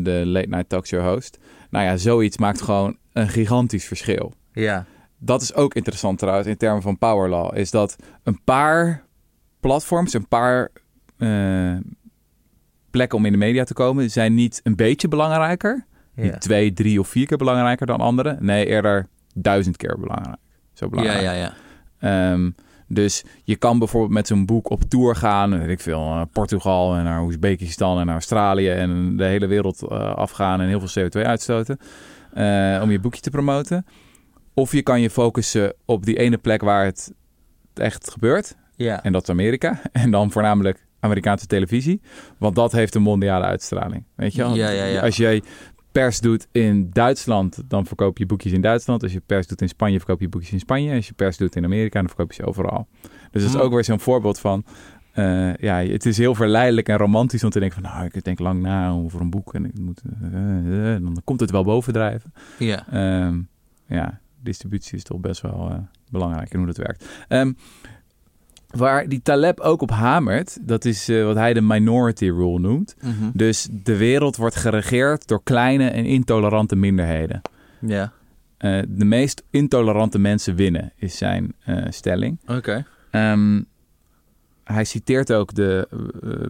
de late night talkshow host. Nou ja, zoiets maakt gewoon een gigantisch verschil. ja. Dat is ook interessant trouwens in termen van power law. Is dat een paar platforms, een paar eh, plekken om in de media te komen, zijn niet een beetje belangrijker. Ja. Niet twee, drie of vier keer belangrijker dan andere. Nee, eerder duizend keer belangrijk. Zo ja, belangrijk. ja, ja. Ehm, dus je kan bijvoorbeeld met zo'n boek op tour gaan, weet ik veel, naar Portugal en naar Oezbekistan en naar Australië en de hele wereld eh, afgaan en heel veel CO2 uitstoten eh, om je boekje te promoten. Of je kan je focussen op die ene plek waar het echt gebeurt, ja. en dat is Amerika. En dan voornamelijk Amerikaanse televisie, want dat heeft een mondiale uitstraling. Weet je wel? Ja, ja, ja. Als jij pers doet in Duitsland, dan verkoop je boekjes in Duitsland. Als je pers doet in Spanje, verkoop je boekjes in Spanje. Als je pers doet in Amerika, dan verkoop je ze overal. Dus dat is Hmm. ook weer zo'n voorbeeld van... eh, ja, het is heel verleidelijk en romantisch om te denken van... nou, ik denk lang na over een boek en ik moet, eh, eh, dan komt het wel bovendrijven. ja. Ehm, ja, distributie is toch best wel belangrijk in hoe dat werkt. Ehm, waar die Taleb ook op hamert, dat is eh, wat hij de minority rule noemt. Mhm. Dus de wereld wordt geregeerd door kleine en intolerante minderheden. Ja. Eh, de meest intolerante mensen winnen, is zijn eh, stelling. Oké. Ehm, hij citeert ook de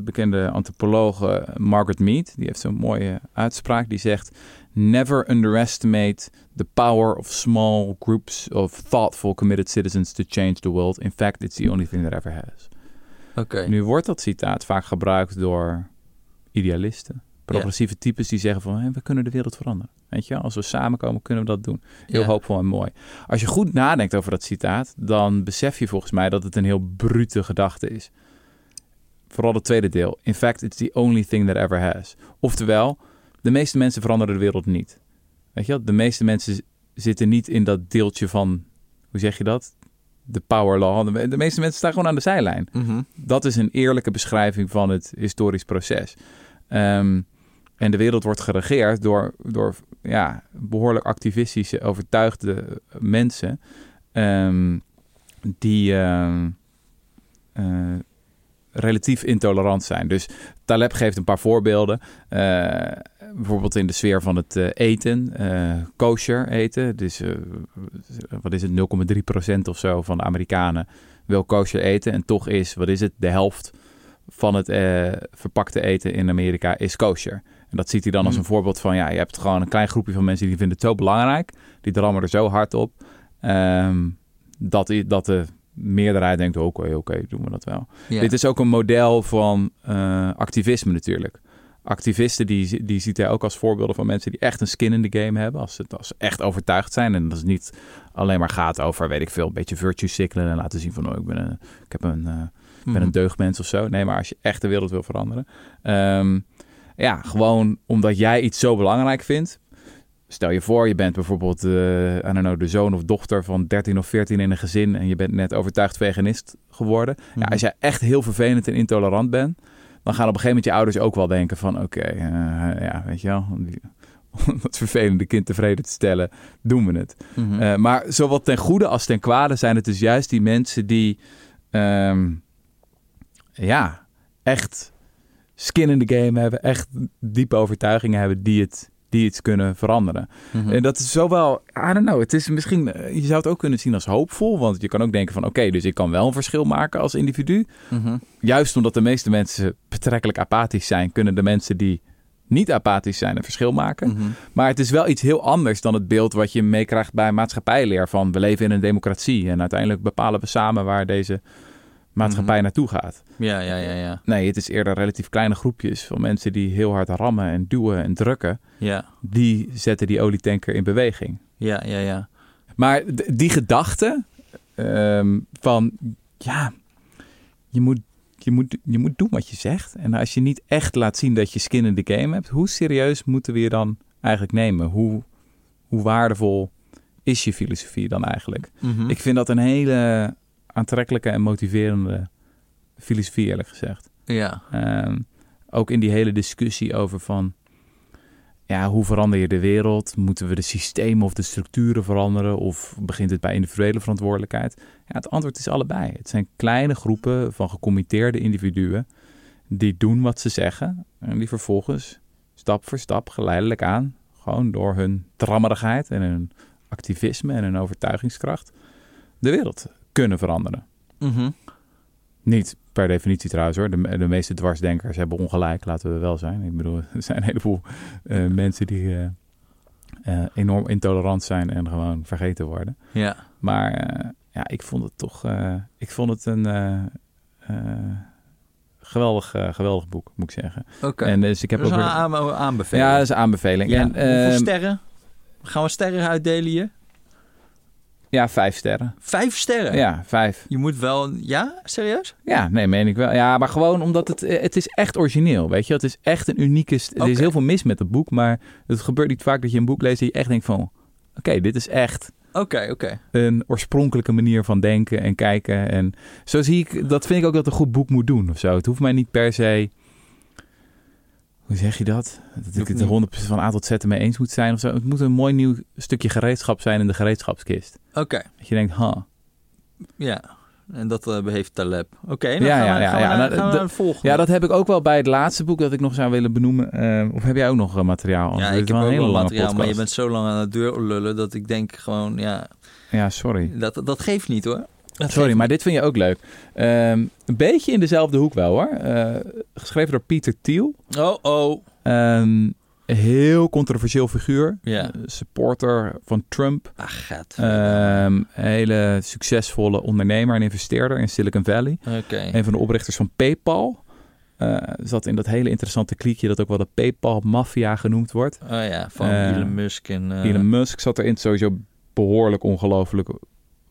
bekende antropologe Margaret Mead. Die heeft zo'n mooie uitspraak. Die zegt: Never underestimate the power of small groups of thoughtful, committed citizens to change the world. In fact, it's the only thing that ever has. Oké. Nu wordt dat citaat vaak gebruikt door idealisten, progressieve types die zeggen van "Hé, we kunnen de wereld veranderen. Weet je, als we samenkomen kunnen we dat doen. Heel hoopvol en mooi. Als je goed nadenkt over dat citaat, dan besef je volgens mij dat het een heel brute gedachte is. Vooral het tweede deel. In fact, it's the only thing that ever has. Oftewel, de meeste mensen veranderen de wereld niet. Weet je wel? De meeste mensen zitten niet in dat deeltje van, hoe zeg je dat? De power law. De- De meeste mensen staan gewoon aan de zijlijn Mhm. dat is een eerlijke beschrijving van het historisch proces. Ehm, en de wereld wordt geregeerd door, door ja, behoorlijk activistische, overtuigde mensen. ehm, die ehm, eh, relatief intolerant zijn. Dus Taleb geeft een paar voorbeelden. Eh, bijvoorbeeld in de sfeer van het eh, eten, eh, kosher eten. Dus eh, wat is het, 0,3% of zo van de Amerikanen wil kosher eten. En toch is, wat is het, de helft van het verpakte eten in Amerika is kosher. En dat ziet hij dan als Hmm. een voorbeeld van, ja, je hebt gewoon een klein groepje van mensen die vinden het zo belangrijk. Die drammen er zo hard op. ehm, dat, dat de meerderheid denkt, oké, oké, doen we dat wel. Ja. Dit is ook een model van activisme natuurlijk. Activisten, die, die ziet hij ook als voorbeelden van mensen die echt een skin in the game hebben. Als ze, als echt overtuigd zijn. En dat is niet alleen maar gaat over, weet ik veel, een beetje virtue signalen. En laten zien van, oh, ik ben een, ik heb een, eh, ik ben Mhm. een deugdmens of zo. Nee, maar als je echt de wereld wil veranderen. ehm, ja, gewoon omdat jij iets zo belangrijk vindt. Stel je voor, je bent bijvoorbeeld I don't know, de zoon of dochter van 13 of 14 in een gezin en je bent net overtuigd veganist geworden. Ja, Mhm. als jij echt heel vervelend en intolerant bent, dan gaan op een gegeven moment je ouders ook wel denken van oké, eh, ja, weet je wel, om dat vervelende kind tevreden te stellen, doen we het. Mhm. Eh, maar zowel ten goede als ten kwade zijn het dus juist die mensen die ehm, ja, echt skin in the game hebben, echt diepe overtuigingen hebben die het die iets kunnen veranderen. Mhm. En dat is zowel, I don't know, het is misschien, eh, je zou het ook kunnen zien als hoopvol, want je kan ook denken van oké, dus ik kan wel een verschil maken als individu. Mhm. Juist omdat de meeste mensen betrekkelijk apathisch zijn, kunnen de mensen die niet apathisch zijn en verschil maken. Mhm. Maar het is wel iets heel anders dan het beeld wat je meekrijgt bij maatschappijleer. Van we leven in een democratie en uiteindelijk bepalen we samen waar deze maatschappij Mhm. naartoe gaat. Ja, ja, ja, ja. Nee, het is eerder relatief kleine groepjes van mensen die heel hard rammen en duwen en drukken. Ja, Die zetten die olietanker in beweging. ja, ja, ja. Maar die gedachte ehm, van ja, je moet, je, moet, je moet doen wat je zegt. En als je niet echt laat zien dat je skin in the game hebt, hoe serieus moeten we je dan eigenlijk nemen? Hoe, hoe waardevol is je filosofie dan eigenlijk? Mhm. Ik vind dat een hele aantrekkelijke en motiverende filosofie, eerlijk gezegd. Ja, Ehm, ook in die hele discussie over van... Ja, hoe verander je de wereld? Moeten we de systemen of de structuren veranderen? Of begint het bij individuele verantwoordelijkheid? Ja, het antwoord is allebei. Het zijn kleine groepen van gecommitteerde individuen... die doen wat ze zeggen... en die vervolgens stap voor stap geleidelijk aan... gewoon door hun drammerigheid en hun activisme en hun overtuigingskracht... de wereld kunnen veranderen. Mhm. Niet per definitie trouwens hoor. De, de meeste dwarsdenkers hebben ongelijk, laten we wel zijn. Ik bedoel, er zijn een heleboel eh, mensen die eh, eh, enorm intolerant zijn en gewoon vergeten worden. ja. Maar ja, ik vond het toch ik vond het een geweldig, geweldig boek, moet ik zeggen. Oké. En dus ik heb Dat is ook een weer- aan- aanbeveling. Ja, dat is een aanbeveling. Ja, En, Hoeveel ehm, sterren? Gaan we sterren uitdelen hier? Ja, vijf sterren. Vijf sterren? Ja, vijf. Je moet wel... Ja? Serieus? Ja, nee, meen ik wel. Ja, maar gewoon omdat het, eh, het is echt origineel, weet je. Het is echt een unieke... st- Er is heel veel mis met het boek, maar het gebeurt niet vaak dat je een boek leest en je echt denkt van... Oké, dit is echt Oké, oké. een oorspronkelijke manier van denken en kijken. En zo zie ik... Dat vind ik ook dat een goed boek moet doen of zo. Het hoeft mij niet per se... Hoe zeg je dat? Dat ik het niet- 100% van A tot Z ermee eens moet zijn of zo. Het moet een mooi nieuw stukje gereedschap zijn in de gereedschapskist. Oké, Dat je denkt, ha, ja. En dat eh, heeft Taleb. Oké, dan Ja, gaan ja, we, ja, gaan ja. naar, gaan we de- naar het volgende. Ja, dat heb ik ook wel bij het laatste boek dat ik nog zou willen benoemen. Eh, of heb jij ook nog eh, materiaal? Ja, ik heb wel ook lange materiaal, maar je bent zo lang aan de deur lullen dat ik denk gewoon, ja, Ja, sorry. dat, dat geeft niet hoor. Dat Sorry, maar dit vind je ook leuk. Ehm, een beetje in dezelfde hoek wel hoor. Eh, geschreven door Pieter Thiel. Oh, oh. Een heel controversieel figuur. Ja. Eh, supporter van Trump. Ach, gaat. Ehm, hele succesvolle ondernemer en investeerder in Silicon Valley. Oké. Een van de oprichters van PayPal. Eh, zat in dat hele interessante kliekje dat ook wel de PayPal-maffia genoemd wordt. Oh ja, van Elon Musk en... eh, Elon Musk zat erin. Sowieso behoorlijk ongelooflijk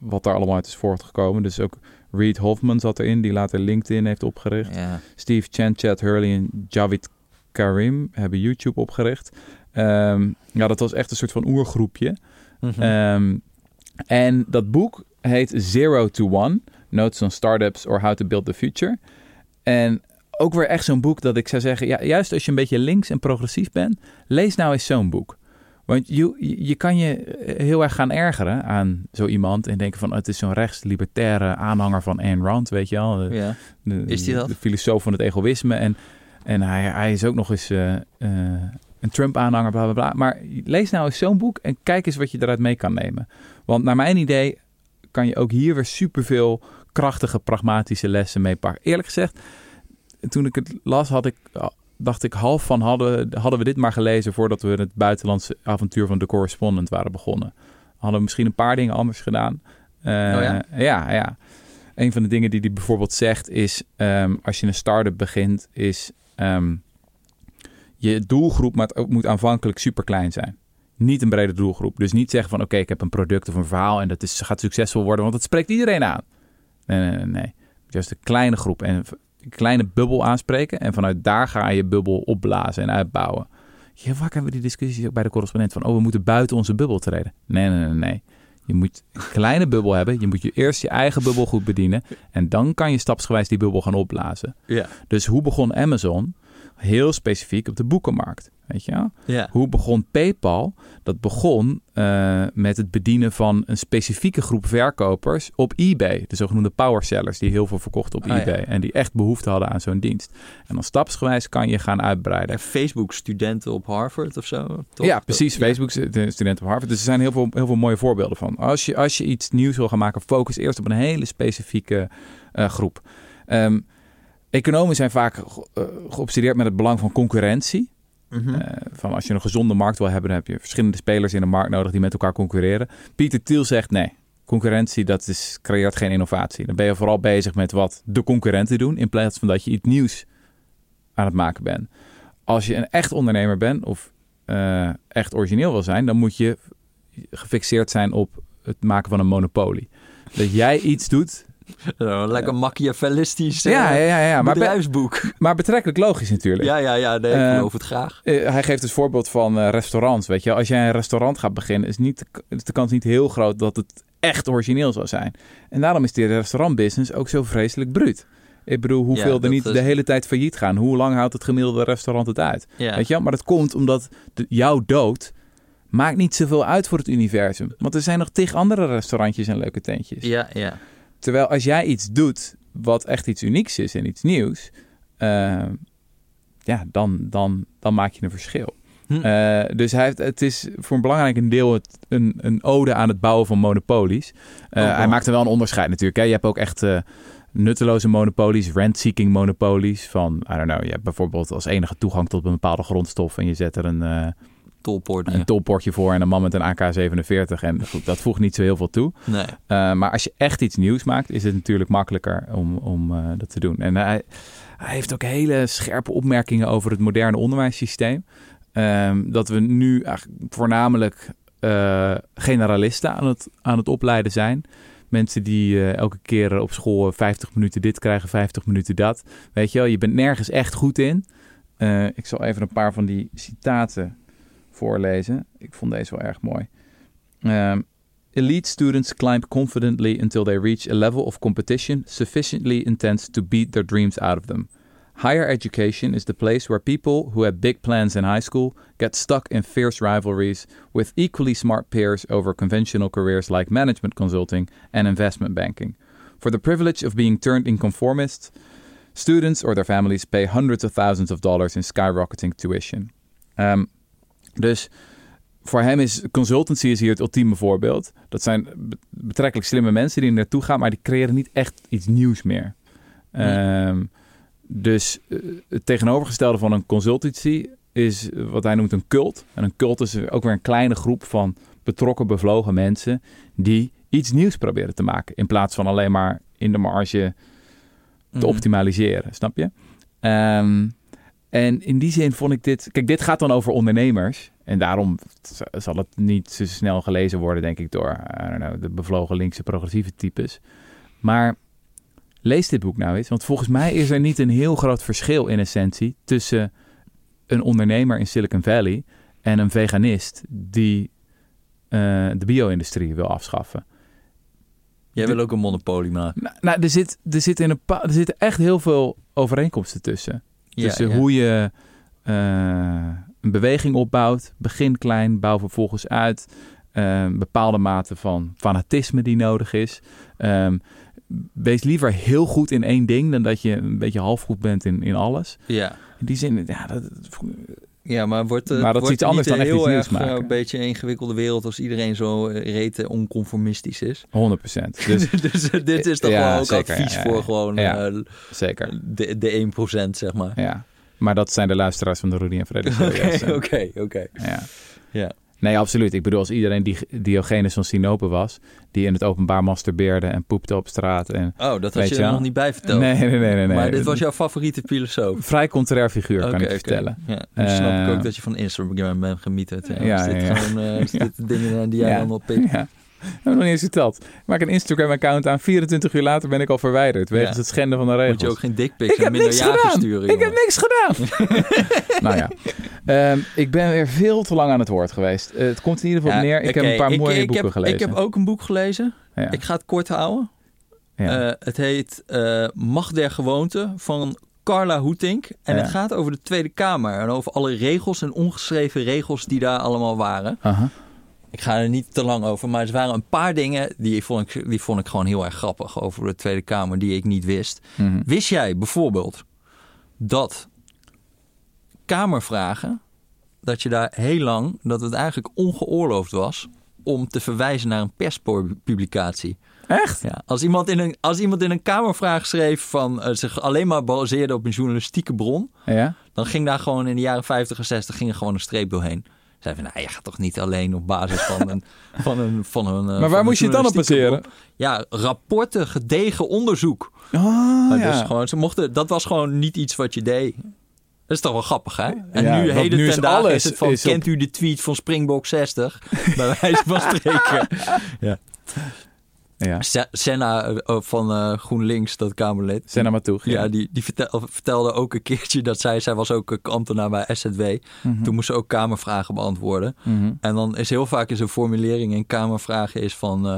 wat daar allemaal uit is voortgekomen. Dus ook Reed Hoffman zat erin, die later LinkedIn heeft opgericht. Ja. Steve Chen, Chad Hurley en Javid Karim hebben YouTube opgericht. Ehm, ja, dat was echt een soort van oergroepje. Mhm. Ehm, en dat boek heet Zero to One: Notes on Startups or How to Build the Future. En ook weer echt zo'n boek dat ik zou zeggen, ja, juist als je een beetje links en progressief bent, lees nou eens zo'n boek. Want je, je kan je heel erg gaan ergeren aan zo iemand en denken van het is zo'n rechts-libertaire aanhanger van Ayn Rand, weet je wel. De- ja. de, Is die dat? De filosoof van het egoïsme. En, en hij, hij is ook nog eens eh, eh, een Trump-aanhanger, bla bla bla. Maar lees nou eens zo'n boek en kijk eens wat je eruit mee kan nemen. Want naar mijn idee kan je ook hier weer superveel krachtige, pragmatische lessen mee pakken. Eerlijk gezegd, toen ik het las, had ik, dacht ik half van hadden, hadden we dit maar gelezen voordat we het buitenlandse avontuur van de correspondent waren begonnen. Hadden we misschien een paar dingen anders gedaan. Eh, ja? ja, ja. Een van de dingen die hij bijvoorbeeld zegt is, ehm, als je een start-up begint, is ehm, je doelgroep moet, moet aanvankelijk super klein zijn. Niet een brede doelgroep. Dus niet zeggen van oké, ik heb een product of een verhaal en dat is, gaat succesvol worden, want dat spreekt iedereen aan. Nee, nee, nee. nee. Juist een kleine groep en een kleine bubbel aanspreken en vanuit daar ga je bubbel opblazen en uitbouwen. Ja, vaak hebben we die discussies ook bij de correspondent van oh, we moeten buiten onze bubbel treden. Nee, nee, nee, nee. Je moet een kleine bubbel hebben. Je moet je eerst je eigen bubbel goed bedienen. En dan kan je stapsgewijs die bubbel gaan opblazen. Ja. Dus hoe begon Amazon? Heel specifiek op de boekenmarkt. Weet je? Ja. Hoe begon PayPal? Dat begon eh, met het bedienen van een specifieke groep verkopers op eBay. De zogenoemde power sellers die heel veel verkochten op Ah, eBay. ja. En die echt behoefte hadden aan zo'n dienst. En dan stapsgewijs kan je gaan uitbreiden. En Facebook-studenten op Harvard of zo? toch? Ja, precies. Ja. Facebook, de studenten op Harvard. Dus er zijn heel veel, heel veel mooie voorbeelden van. Als je, als je iets nieuws wil gaan maken, focus eerst op een hele specifieke eh, groep. Ehm, economen zijn vaak eh, geobsedeerd met het belang van concurrentie. Mhm. Eh, van als je een gezonde markt wil hebben, dan heb je verschillende spelers in de markt nodig die met elkaar concurreren. Pieter Thiel zegt nee. Concurrentie, dat is, creëert geen innovatie. Dan ben je vooral bezig met wat de concurrenten doen, in plaats van dat je iets nieuws aan het maken bent. Als je een echt ondernemer bent of eh, echt origineel wil zijn, dan moet je gefixeerd zijn op het maken van een monopolie. Dat jij iets doet. Lekker machiavellistisch Ja, eh, ja, ja, ja. Maar, be- bedrijfsboek. maar betrekkelijk logisch natuurlijk. Ja, ja, ja, nee, ik Eh, geloof het graag. Eh, hij geeft het voorbeeld van restaurants. Weet je, als jij een restaurant gaat beginnen, is, niet de, is de kans niet heel groot dat het echt origineel zal zijn. En daarom is die restaurantbusiness ook zo vreselijk bruut. Ik bedoel, hoeveel Ja, er niet is- de hele tijd failliet gaan. Hoe lang houdt het gemiddelde restaurant het uit? Ja. Weet je, maar dat komt omdat de, jouw dood maakt niet zoveel uit voor het universum. Want er zijn nog tig andere restaurantjes en leuke tentjes. ja, ja. Terwijl als jij iets doet wat echt iets unieks is en iets nieuws, eh, ja, dan, dan, dan maak je een verschil. Hm. Eh, dus hij heeft, het is voor een belangrijk deel het, een, een ode aan het bouwen van monopolies. Eh, Oh. Hij maakt er wel een onderscheid natuurlijk. Hè. Je hebt ook echt nutteloze monopolies, rent-seeking monopolies. Van, I don't know, je hebt bijvoorbeeld als enige toegang tot een bepaalde grondstof en je zet er een, Tolpoort. een tolportje voor en een man met een AK-47. En goed, dat voegt niet zo heel veel toe. Nee. Uh, maar als je echt iets nieuws maakt, is het natuurlijk makkelijker om, om uh, dat te doen. En hij, hij heeft ook hele scherpe opmerkingen over het moderne onderwijssysteem. Um, dat we nu eigenlijk voornamelijk uh, generalisten aan het, aan het opleiden zijn. Mensen die uh, elke keer op school 50 minuten dit krijgen, 50 minuten dat. Weet je wel, je bent nergens echt goed in. Uh, ik zal even een paar van die citaten voorlezen. Ik vond deze wel erg mooi. Um, Elite students climb confidently until they reach a level of competition sufficiently intense to beat their dreams out of them. Higher education is the place where people who had big plans in high school get stuck in fierce rivalries with equally smart peers over conventional careers like management consulting and investment banking. For the privilege of being turned in conformists, students or their families pay hundreds of thousands of dollars in skyrocketing tuition. Um, dus voor hem is consultancy is hier het ultieme voorbeeld. Dat zijn betrekkelijk slimme mensen die er naartoe gaan, maar die creëren niet echt iets nieuws meer. Hm. Um, dus uh, het tegenovergestelde van een consultancy is wat hij noemt een cult. En een cult is ook weer een kleine groep van betrokken, bevlogen mensen die iets nieuws proberen te maken. In plaats van alleen maar in de marge te Mhm. optimaliseren, snap je? Um, en in die zin vond ik dit... Kijk, dit gaat dan over ondernemers. En daarom zal het niet zo snel gelezen worden, denk ik, door I don't know, de bevlogen linkse progressieve types. Maar lees dit boek nou eens. Want volgens mij is er niet een heel groot verschil in essentie tussen een ondernemer in Silicon Valley en een veganist die uh, de bio-industrie wil afschaffen. Jij wil ook een monopolie maken. Nou, nou er, zit, er, zit in een er zitten echt heel veel overeenkomsten tussen. Tussen ja. hoe je uh, een beweging opbouwt. Begin klein, bouw vervolgens uit. Uh, bepaalde mate van fanatisme die nodig is. Um, wees liever heel goed in één ding dan dat je een beetje half goed bent in, in alles. Ja. In die zin, ja, dat, ja, maar wordt, uh, maar dat is iets anders dan echt heel iets nieuws erg, maken. Uh, een beetje een ingewikkelde wereld als iedereen zo uh, rete onconformistisch is. 100 procent. Dus, dus dit is toch ja, wel ook zeker, advies ja, ja, voor gewoon ja, zeker. de, de 1 procent, zeg maar. Ja, maar dat zijn de luisteraars van de Rudy en Freddy Oké, oké, oké. Ja. Nee, absoluut. Ik bedoel, als iedereen die Diogenes van Sinope was, die in het openbaar masturbeerde en poepte op straat. En, oh, dat had je er nog niet bij verteld. Nee, nee, nee. nee, nee. Maar dit was jouw favoriete filosoof. Vrij contrair figuur, okay, kan ik okay. vertellen. Ja, nu uh, snap ik Eh, ook dat je van Instagram bent gemieterd. Ja, Ja, is dit ja, gewoon uh, is dit dingen die jij allemaal pikt? Heb nog niet eens verteld. Ik maak een Instagram-account aan. 24 uur later ben ik al verwijderd. Wegens Ja. het schenden van de regels. Moet je ook geen dickpics ik en heb minder niks jagen gedaan. sturen, ik heb niks gedaan. nou ja. Ehm, ik ben weer veel te lang aan het woord geweest. Eh, het komt in ieder geval Ja, neer. Ik heb een paar ik, mooie ik boeken heb, gelezen. Ik heb ook een boek gelezen. Ja. Ik ga het kort houden. Ja. Eh, het heet eh, Macht der Gewoonte van Carla Hoetink. En Ja. het gaat over de Tweede Kamer. En over alle regels en ongeschreven regels die daar allemaal waren. Aha. Ik ga er niet te lang over. Maar er waren een paar dingen die vond ik, die vond ik gewoon heel erg grappig over de Tweede Kamer. Die ik niet wist. Mhm. Wist jij bijvoorbeeld dat Kamervragen... dat je daar heel lang... dat het eigenlijk ongeoorloofd was... om te verwijzen naar een perspublicatie. Echt? Ja, als, iemand in een, als iemand in een kamervraag schreef van uh, zich alleen maar baseerde op een journalistieke bron, Ja? dan ging daar gewoon in de jaren 50 en 60 ging er gewoon een streep doorheen. Zei van, nou, je gaat toch niet alleen op basis van een... Van een, van een Maar van waar een moest je het dan op baseren? Ja, rapporten, gedegen onderzoek. Oh, ja. dus gewoon, ze mochten, dat was gewoon niet iets wat je deed. Dat is toch wel grappig, hè? En Ja, nu, heden nu is ten dagen is het van, is op- kent u de tweet van Springbok 60? Bij wijze van spreken. ja. Se- Senna eh, van eh, GroenLinks, dat Kamerlid. Senna Matoeg. Ja, die, die vertel- vertelde ook een keertje dat zij, zij was ook een ambtenaar bij SZW. Mhm. Toen moest ze ook kamervragen beantwoorden. Mhm. En dan is heel vaak in zijn formulering in kamervragen is van... eh,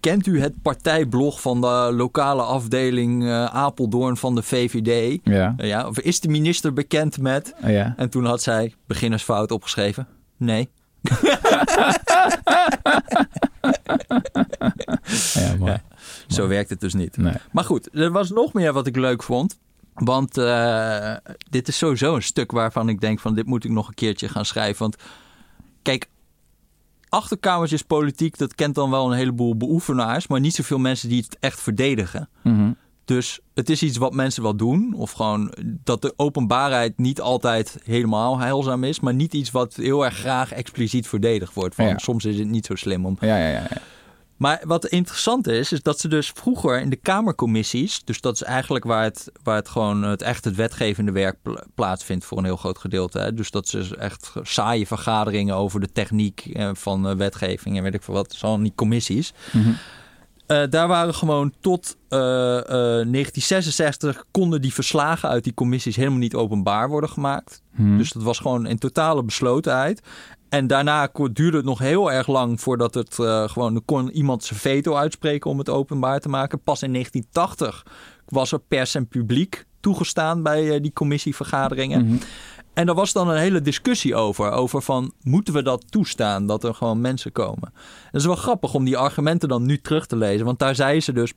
kent u het partijblog van de lokale afdeling eh, Apeldoorn van de VVD? Ja. Eh, Ja, of is de minister bekend met... ja. En toen had zij beginnersfout opgeschreven. Nee. Ja, mooi. Ja. Zo werkt het dus niet. Nee. Maar goed, er was nog meer wat ik leuk vond. Want eh, dit is sowieso een stuk waarvan ik denk van dit moet ik nog een keertje gaan schrijven. Want kijk, achterkamertjes politiek, dat kent dan wel een heleboel beoefenaars, maar niet zoveel mensen die het echt verdedigen. Mhm. Dus het is iets wat mensen wel doen. Of gewoon dat de openbaarheid niet altijd helemaal heilzaam is. Maar niet iets wat heel erg graag expliciet verdedigd wordt. Van, Ja. Soms is het niet zo slim om Ja, ja, ja. ja. Maar wat interessant is, is dat ze dus vroeger in de Kamercommissies, dus dat is eigenlijk waar het, waar het gewoon het echt het wetgevende werk pla- plaatsvindt voor een heel groot gedeelte. Hè? Dus dat ze echt saaie vergaderingen over de techniek eh, van eh, wetgeving en weet ik veel wat, zo die commissies. Mhm. Eh, daar waren gewoon tot eh, eh, 1966 konden die verslagen uit die commissies helemaal niet openbaar worden gemaakt. Mhm. Dus dat was gewoon in totale beslotenheid. En daarna duurde het nog heel erg lang voordat het eh, gewoon er kon iemand zijn veto uitspreken om het openbaar te maken. Pas in 1980 was er pers en publiek toegestaan bij eh, die commissievergaderingen. Mhm. En daar was dan een hele discussie over. Over van, moeten we dat toestaan? Dat er gewoon mensen komen. Het is wel grappig om die argumenten dan nu terug te lezen. Want daar zeiden ze dus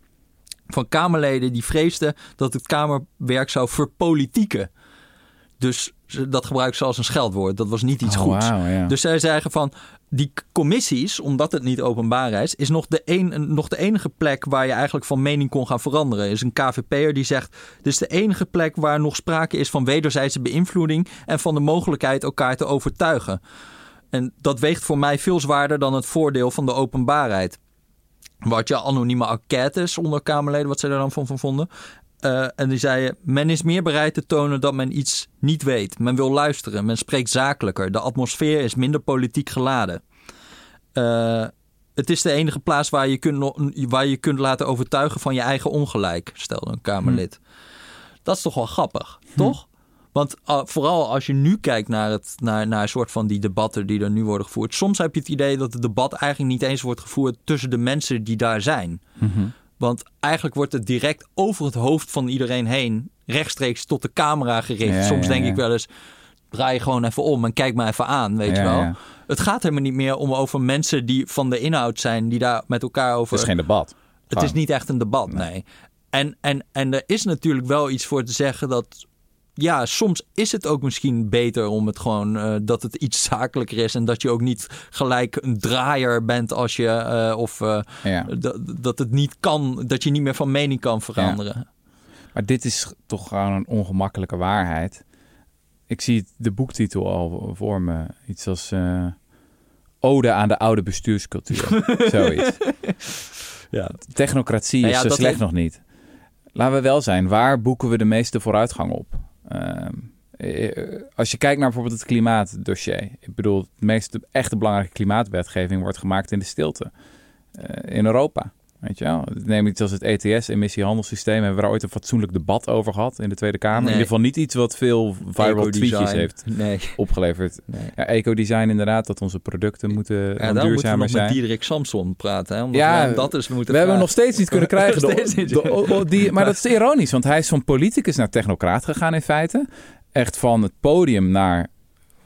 van Kamerleden die vreesden dat het Kamerwerk zou verpolitieken. Dus dat gebruiken ze als een scheldwoord. Dat was niet iets Oh, goeds. ja. Dus zij zeggen van die commissies, omdat het niet openbaar is, is nog de, een, nog de enige plek waar je eigenlijk van mening kon gaan veranderen. Er is een KVP'er die zegt: dit is de enige plek waar nog sprake is van wederzijdse beïnvloeding en van de mogelijkheid elkaar te overtuigen. En dat weegt voor mij veel zwaarder dan het voordeel van de openbaarheid. Wat je anonieme enquêtes onder Kamerleden, wat zij er dan van, van vonden. Eh, en die zeiden: Men is meer bereid te tonen dat men iets niet weet. Men wil luisteren. Men spreekt zakelijker. De atmosfeer is minder politiek geladen. Eh, het is de enige plaats waar je, kunt, waar je kunt laten overtuigen van je eigen ongelijk, stelde een Kamerlid. Dat is toch wel grappig, toch? Want uh, vooral als je nu kijkt naar, het, naar, naar een soort van die debatten die er nu worden gevoerd. Soms heb je het idee dat het debat eigenlijk niet eens wordt gevoerd tussen de mensen die daar zijn. Mhm. Want eigenlijk wordt het direct over het hoofd van iedereen heen, rechtstreeks tot de camera gericht. Ja, Soms denk ik wel eens, draai je gewoon even om en kijk me even aan, weet Ja, je wel. ja. Het gaat helemaal niet meer om over mensen die van de inhoud zijn, die daar met elkaar over... Het is geen debat. Het is niet echt een debat, nee. En, en, en er is natuurlijk wel iets voor te zeggen dat... Ja, soms is het ook misschien beter om het gewoon... eh, dat het iets zakelijker is en dat je ook niet gelijk een draaier bent als je... eh, of eh, Ja. dat, het niet kan, dat je niet meer van mening kan veranderen. Maar dit is toch gewoon een ongemakkelijke waarheid. Ik zie de boektitel al voor me. Iets als Ode aan de oude bestuurscultuur. Zoiets. Ja. Technocratie Nou is zo slecht nog niet. Laten we wel zijn, waar boeken we de meeste vooruitgang op? Ehm, eh, als je kijkt naar bijvoorbeeld het klimaatdossier. Ik bedoel, de meeste echte belangrijke klimaatwetgeving wordt gemaakt in de stilte. Eh, in Europa. Weet je wel? Neem iets als het ETS, emissiehandelssysteem. Hebben we daar ooit een fatsoenlijk debat over gehad in de Tweede Kamer? Nee. In ieder geval niet iets wat veel viral tweetjes heeft Nee. opgeleverd. nee. Ja, ecodesign inderdaad, dat onze producten moeten Ja, dan daar moeten we duurzamer nog met zijn. Diederik Samson praten. Hè? Omdat Ja, we dat is, we moeten We hebben hem nog steeds niet kunnen krijgen. De- de- die, maar dat is ironisch, want hij is van politicus naar technocraat gegaan in feite. Echt van het podium naar,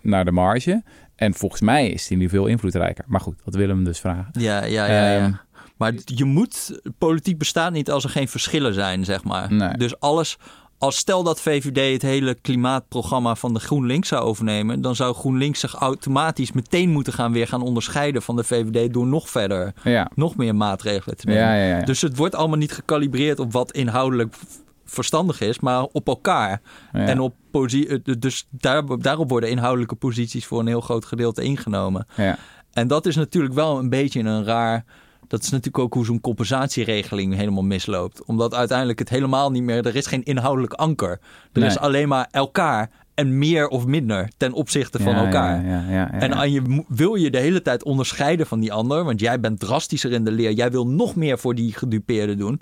naar de marge. En volgens mij is hij nu veel invloedrijker. Maar goed, dat willen we hem dus vragen. Ja, ja, ja. ja. Ehm, Maar je moet, politiek bestaat niet als er geen verschillen zijn, zeg maar. Nee. Dus alles, als stel dat VVD het hele klimaatprogramma van de GroenLinks zou overnemen, dan zou GroenLinks zich automatisch meteen moeten gaan weer gaan onderscheiden van de VVD door nog verder, Ja. nog meer maatregelen te nemen. Ja, ja, ja. Dus het wordt allemaal niet gekalibreerd op wat inhoudelijk verstandig is, maar op elkaar. En op eh, dus daar, daarop worden inhoudelijke posities voor een heel groot gedeelte ingenomen. ja. En dat is natuurlijk wel een beetje een raar. Dat is natuurlijk ook hoe zo'n compensatieregeling helemaal misloopt. Omdat uiteindelijk het helemaal niet meer. Er is geen inhoudelijk anker. Er Nee. is alleen maar elkaar en meer of minder ten opzichte van Ja, elkaar. Ja, ja, En aan je, wil je de hele tijd onderscheiden van die ander, want jij bent drastischer in de leer. Jij wil nog meer voor die gedupeerde doen.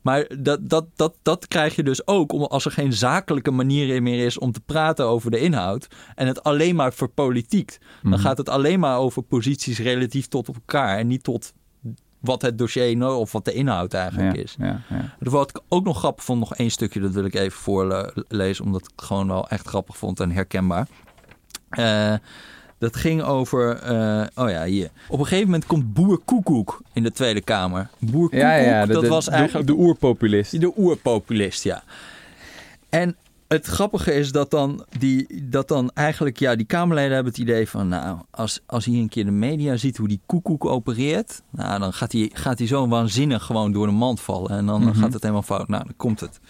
Maar dat, dat, dat, dat krijg je dus ook om, als er geen zakelijke manier meer is om te praten over de inhoud. En het alleen maar verpolitiekt. Dan Mhm. gaat het alleen maar over posities relatief tot elkaar. En niet tot wat het dossier nou, of wat de inhoud eigenlijk ja, is. Ja, ja. Wat ik ook nog grappig vond, nog één stukje, dat wil ik even voorlezen, omdat ik het gewoon wel echt grappig vond en herkenbaar. Eh, dat ging over, eh, oh ja, hier. Op een gegeven moment komt Boer Koekoek in de Tweede Kamer. Boer Koekoek, ja, ja, de, dat de- was de- eigenlijk de, oerpopulist. de oerpopulist, ja. En het grappige is dat dan, die, dat dan eigenlijk, ja, die Kamerleden hebben het idee van, nou, als, als hij een keer de media ziet hoe die koekoek opereert, nou, dan gaat hij, gaat hij zo waanzinnig gewoon door de mand vallen. En dan Mhm. gaat het helemaal fout. Nou, dan komt het.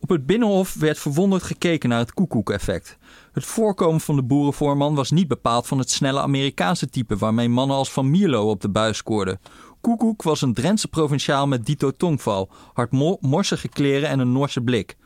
Op het Binnenhof werd verwonderd gekeken naar het koekoek-effect. Het voorkomen van de boerenvoorman was niet bepaald van het snelle Amerikaanse type waarmee mannen als Van Mierlo op de buis scoorden. Koekoek was een Drentse provinciaal met dito tongval, hard morsige kleren en een Noorse blik.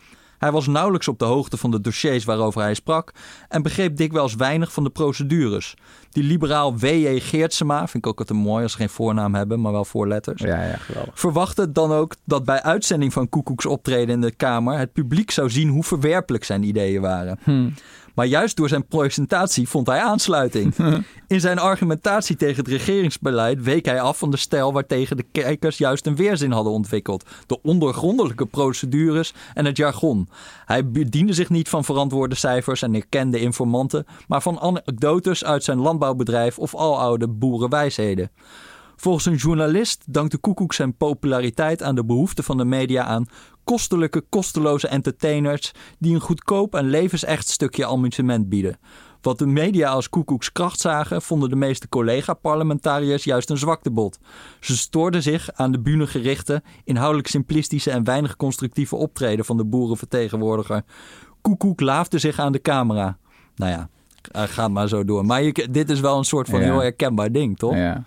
Hij was nauwelijks op de hoogte van de dossiers waarover hij sprak en begreep dikwijls weinig van de procedures. Die liberaal W.J. Geertsema, vind ik ook altijd mooi als ze geen voornaam hebben, maar wel voorletters Ja, ja, geweldig. verwachtte dan ook dat bij uitzending van Koekoeks optreden in de Kamer het publiek zou zien hoe verwerpelijk zijn ideeën waren. Hm. Maar juist door zijn presentatie vond hij aansluiting. In zijn argumentatie tegen het regeringsbeleid week hij af van de stijl waartegen de kijkers juist een weerzin hadden ontwikkeld. De ondergrondelijke procedures en het jargon. Hij bediende zich niet van verantwoorde cijfers en erkende informanten, maar van anekdotes uit zijn landbouwbedrijf of aloude boerenwijsheden. Volgens een journalist dankt de Koekoek zijn populariteit aan de behoefte van de media aan kostelijke, kosteloze entertainers die een goedkoop en levensecht stukje amusement bieden. Wat de media als Koekoeks kracht zagen, vonden de meeste collega-parlementariërs juist een zwaktebod. Ze stoorden zich aan de bühnegerichte, inhoudelijk simplistische en weinig constructieve optreden van de boerenvertegenwoordiger. Koekoek laafde zich aan de camera. Nou ja, gaat maar zo door. Maar je, dit is wel een soort van Ja. heel herkenbaar ding, toch? Ja.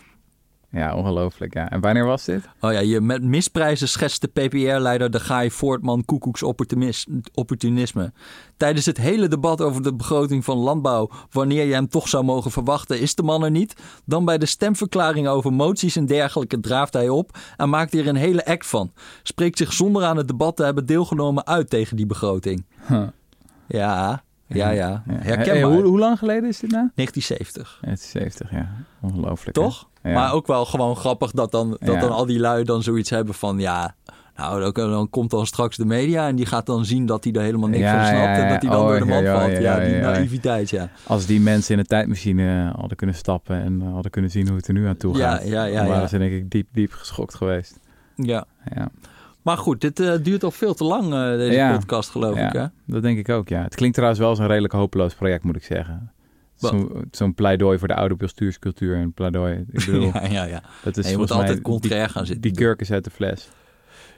Ja, ongelooflijk. Ja. En wanneer was dit? Oh ja, je met misprijzen schetst de PPR-leider de Gaai Voortman Koekoeks opportunis- opportunisme. Tijdens het hele debat over de begroting van landbouw, wanneer je hem toch zou mogen verwachten, is de man er niet. Dan bij de stemverklaring over moties en dergelijke draaft hij op en maakt hier een hele act van. Spreekt zich zonder aan het debat te hebben deelgenomen uit tegen die begroting. Huh. Ja, ja, ja. Herkenbaar. Hey, hoe, hoe lang geleden is dit nou? 1970. Ja, het is 70, ja. Ongelooflijk. hè? Ja. Maar ook wel gewoon grappig dat dan, dat Ja. dan al die lui dan zoiets hebben van ja. Nou, dan, dan komt dan straks de media en die gaat dan zien dat hij er helemaal niks Ja, van snapt. En dat hij dan Oh, door de mand ja, ja, valt. Ja, die naïviteit, ja. Als die mensen in de tijdmachine hadden kunnen stappen en eh, hadden kunnen zien hoe het er nu aan toe Ja, gaat, ja, ja, dan waren ze denk ik diep, diep geschokt geweest. ja. Ja, Maar goed, dit eh, duurt al veel te lang, eh, deze podcast, geloof ik. Hè? dat denk ik ook, ja. Het klinkt trouwens wel als een redelijk hopeloos project, moet ik zeggen. Zo'n pleidooi voor de oude bestuurscultuur en pleidooi. Ik bedoel, Ja, ja, ja. dat is En je moet altijd contrair gaan zitten. die kurk is uit de fles.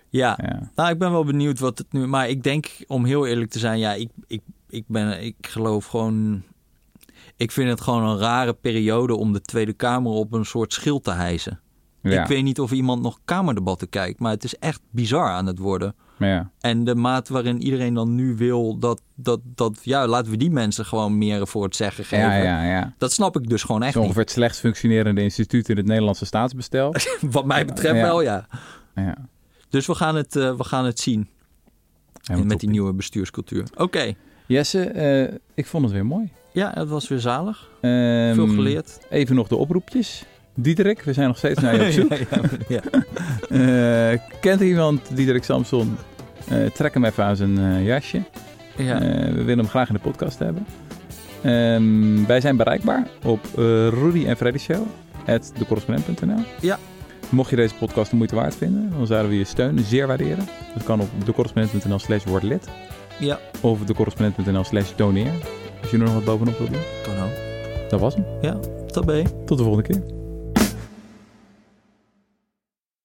Ja, Ja. nou, ik ben wel benieuwd wat het nu... Maar ik denk, om heel eerlijk te zijn, ja, ik, ik, ik, ben, ik geloof gewoon... Ik vind het gewoon een rare periode om de Tweede Kamer op een soort schild te hijsen. Ja. Ik weet niet of iemand nog kamerdebatten kijkt, maar het is echt bizar aan het worden. Ja. En de maat waarin iedereen dan nu wil dat, dat, dat ja, laten we die mensen gewoon meer voor het zeggen geven. Ja, ja, ja. Dat snap ik dus gewoon Het echt is ongeveer het slechtst functionerende instituut in het Nederlandse staatsbestel. Wat mij betreft Ja. wel, ja. ja. Dus we gaan het, eh, we gaan het zien Helemaal met die nieuwe bestuurscultuur. Oké, Jesse, eh, ik vond het weer mooi. ja, het was weer zalig. Ehm, Veel geleerd. Even nog de oproepjes. Diederik, we zijn nog steeds naar je op zoek. ja, ja, Eh, kent iemand Diederik Samson? Eh, trek hem even aan zijn eh, jasje. ja. We willen hem graag in de podcast hebben. Ehm, wij zijn bereikbaar op Rudy en Freddy Show. At decorrespondent.nl Ja. Mocht je deze podcast de moeite waard vinden, dan zouden we je steun zeer waarderen. Dat kan op decorrespondent.nl slash word lid. Ja. Of decorrespondent.nl slash doneer. Als je er nog wat bovenop wil doen. Kan ook. Dat was hem. Ja, tabé. Tot de volgende keer.